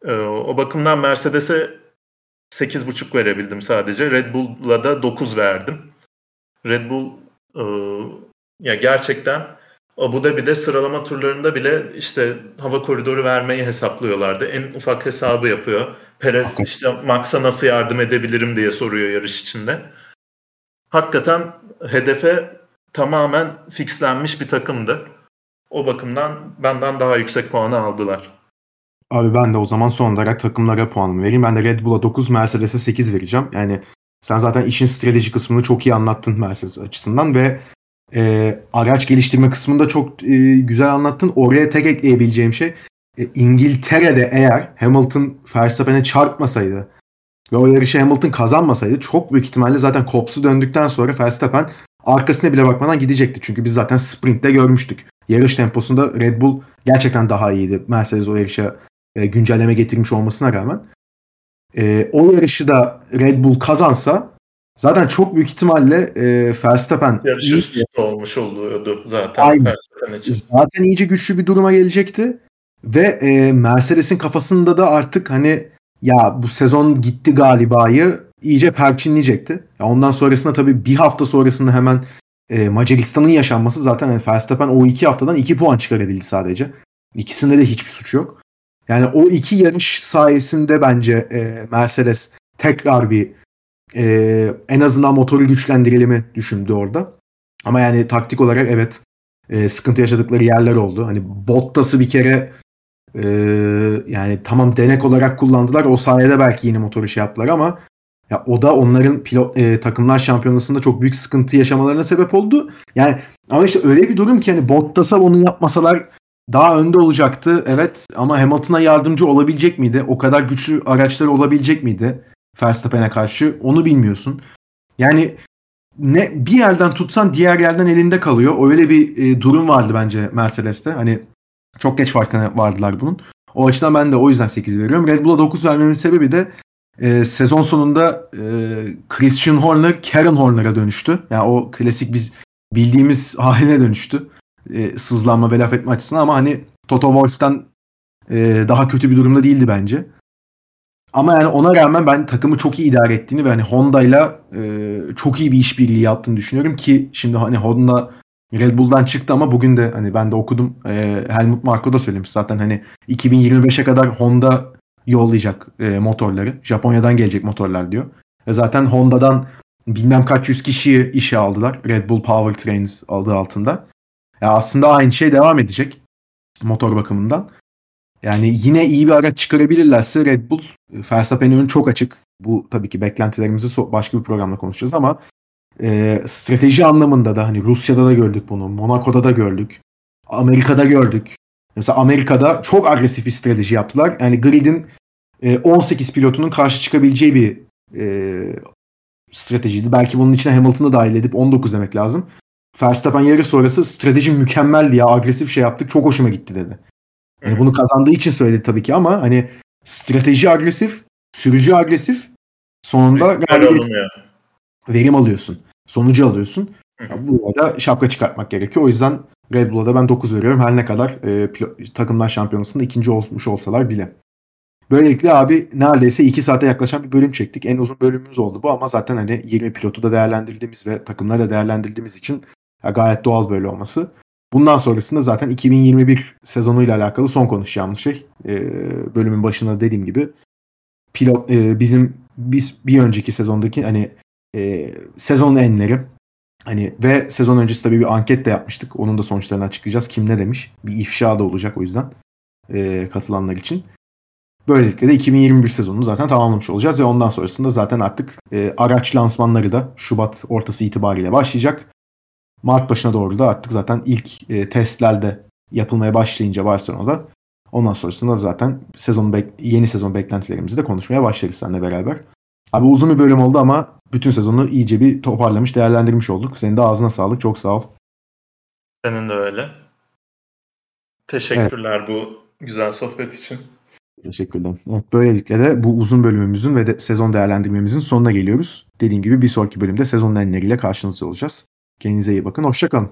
B: E, o bakımdan Mercedes'e 8.5 verebildim sadece. Red Bull'la da 9 verdim. Red Bull e, ya gerçekten Abu Dhabi'de sıralama turlarında bile işte hava koridoru vermeyi hesaplıyorlardı. En ufak hesabı yapıyor. Perez işte Max'a nasıl yardım edebilirim diye soruyor yarış içinde. Hakikaten hedefe tamamen fixlenmiş bir takımdı. O bakımdan benden daha yüksek puanı aldılar.
A: Abi ben de o zaman son olarak takımlara puanımı vereyim. Ben de Red Bull'a 9, Mercedes'e 8 vereceğim. Yani sen zaten işin strateji kısmını çok iyi anlattın Mercedes açısından ve e, araç geliştirme kısmında çok e, güzel anlattın. Oraya tek ekleyebileceğim şey e, İngiltere'de eğer Hamilton Verstappen'e çarpmasaydı ve o yarışı Hamilton kazanmasaydı çok büyük ihtimalle zaten kopsu döndükten sonra Verstappen arkasına bile bakmadan gidecekti. Çünkü biz zaten sprintte görmüştük. Yarış temposunda Red Bull gerçekten daha iyiydi. Mercedes o yarışa e, güncelleme getirmiş olmasına rağmen. E, o yarışı da Red Bull kazansa zaten çok büyük ihtimalle e, Verstappen
B: Yarış
A: iyi-
B: olmuş oluyordu zaten
A: Aynen. Zaten iyice güçlü bir duruma gelecekti. Ve e, Mercedes'in kafasında da artık hani ya bu sezon gitti galiba'yı iyice perçinleyecekti. Ya ondan sonrasında tabii bir hafta sonrasında hemen e, Macaristan'ın yaşanması zaten hani Verstappen o iki haftadan iki puan çıkarabildi sadece. İkisinde de hiçbir suç yok. Yani o iki yarış sayesinde bence e, Mercedes tekrar bir e, en azından motoru güçlendirelim düşündü orada. Ama yani taktik olarak evet e, sıkıntı yaşadıkları yerler oldu. Hani Bottas'ı bir kere e, yani tamam denek olarak kullandılar. O sayede belki yeni motoru şey yaptılar ama ya o da onların pilot e, takımlar şampiyonasında çok büyük sıkıntı yaşamalarına sebep oldu. Yani ama işte öyle bir durum ki hani Bottas'a onu yapmasalar daha önde olacaktı. Evet ama Hamilton'a yardımcı olabilecek miydi? O kadar güçlü araçları olabilecek miydi? Verstappen'e karşı onu bilmiyorsun. Yani ne bir yerden tutsan diğer yerden elinde kalıyor. Öyle bir e, durum vardı bence Mercedes'te. Hani çok geç farkına vardılar bunun. O açıdan ben de o yüzden 8 veriyorum. Red Bull'a 9 vermemin sebebi de e, sezon sonunda e, Christian Horner Karen Horner'a dönüştü. Yani o klasik biz bildiğimiz haline dönüştü. E, sızlanma ve laf etme açısından ama hani Toto Wolff'tan e, daha kötü bir durumda değildi bence. Ama yani ona rağmen ben takımı çok iyi idare ettiğini ve hani Honda'yla e, çok iyi bir işbirliği yaptığını düşünüyorum ki şimdi hani Honda Red Bull'dan çıktı ama bugün de hani ben de okudum e, Helmut Marko da söylemiş zaten hani 2025'e kadar Honda yollayacak e, motorları. Japonya'dan gelecek motorlar diyor. E zaten Honda'dan bilmem kaç yüz kişiyi işe aldılar. Red Bull Powertrains adı altında. Ya aslında aynı şey devam edecek motor bakımından. Yani yine iyi bir araç çıkarabilirlerse Red Bull Verstappen'in önü çok açık. Bu tabii ki beklentilerimizi başka bir programda konuşacağız ama e, strateji anlamında da hani Rusya'da da gördük bunu, Monaco'da da gördük, Amerika'da gördük. Mesela Amerika'da çok agresif bir strateji yaptılar. Yani grid'in e, 18 pilotunun karşı çıkabileceği bir e, stratejiydi. Belki bunun içine Hamilton'ı dahil edip 19 demek lazım. Verstappen yarış sonrası strateji mükemmeldi ya agresif şey yaptık çok hoşuma gitti dedi. Yani bunu kazandığı için söyledi tabii ki ama hani strateji agresif, sürücü agresif sonunda galibiyet, verim alıyorsun. Sonucu alıyorsun. Ya burada şapka çıkartmak gerekiyor. O yüzden Red Bull'a da ben 9 veriyorum. Her ne kadar e, takımlar şampiyonasında ikinci olmuş olsalar bile. Böylelikle abi neredeyse 2 saate yaklaşan bir bölüm çektik. En uzun bölümümüz oldu bu ama zaten hani 20 pilotu da değerlendirdiğimiz ve takımları da değerlendirdiğimiz için gayet doğal böyle olması. Bundan sonrasında zaten 2021 sezonuyla alakalı son konuşacağımız şey. E, bölümün başında dediğim gibi pilot e, bizim biz bir önceki sezondaki hani e, sezon enleri hani ve sezon öncesi tabii bir anket de yapmıştık. Onun da sonuçlarını açıklayacağız. Kim ne demiş? Bir ifşa da olacak o yüzden e, katılanlar için. Böylelikle de 2021 sezonunu zaten tamamlamış olacağız ve ondan sonrasında zaten artık e, araç lansmanları da Şubat ortası itibariyle başlayacak. Mart başına doğru da artık zaten ilk e, testlerde yapılmaya başlayınca Barcelona'da ondan sonrasında zaten sezon yeni sezon beklentilerimizi de konuşmaya başlarız seninle beraber. Abi uzun bir bölüm oldu ama bütün sezonu iyice bir toparlamış, değerlendirmiş olduk. Senin de ağzına sağlık. Çok sağ ol.
B: Senin de öyle. Teşekkürler evet. bu güzel sohbet için.
A: Teşekkürler. Evet, böylelikle de bu uzun bölümümüzün ve de sezon değerlendirmemizin sonuna geliyoruz. Dediğim gibi bir sonraki bölümde sezon enleriyle karşınızda olacağız. Kendinize iyi bakın. Hoşçakalın.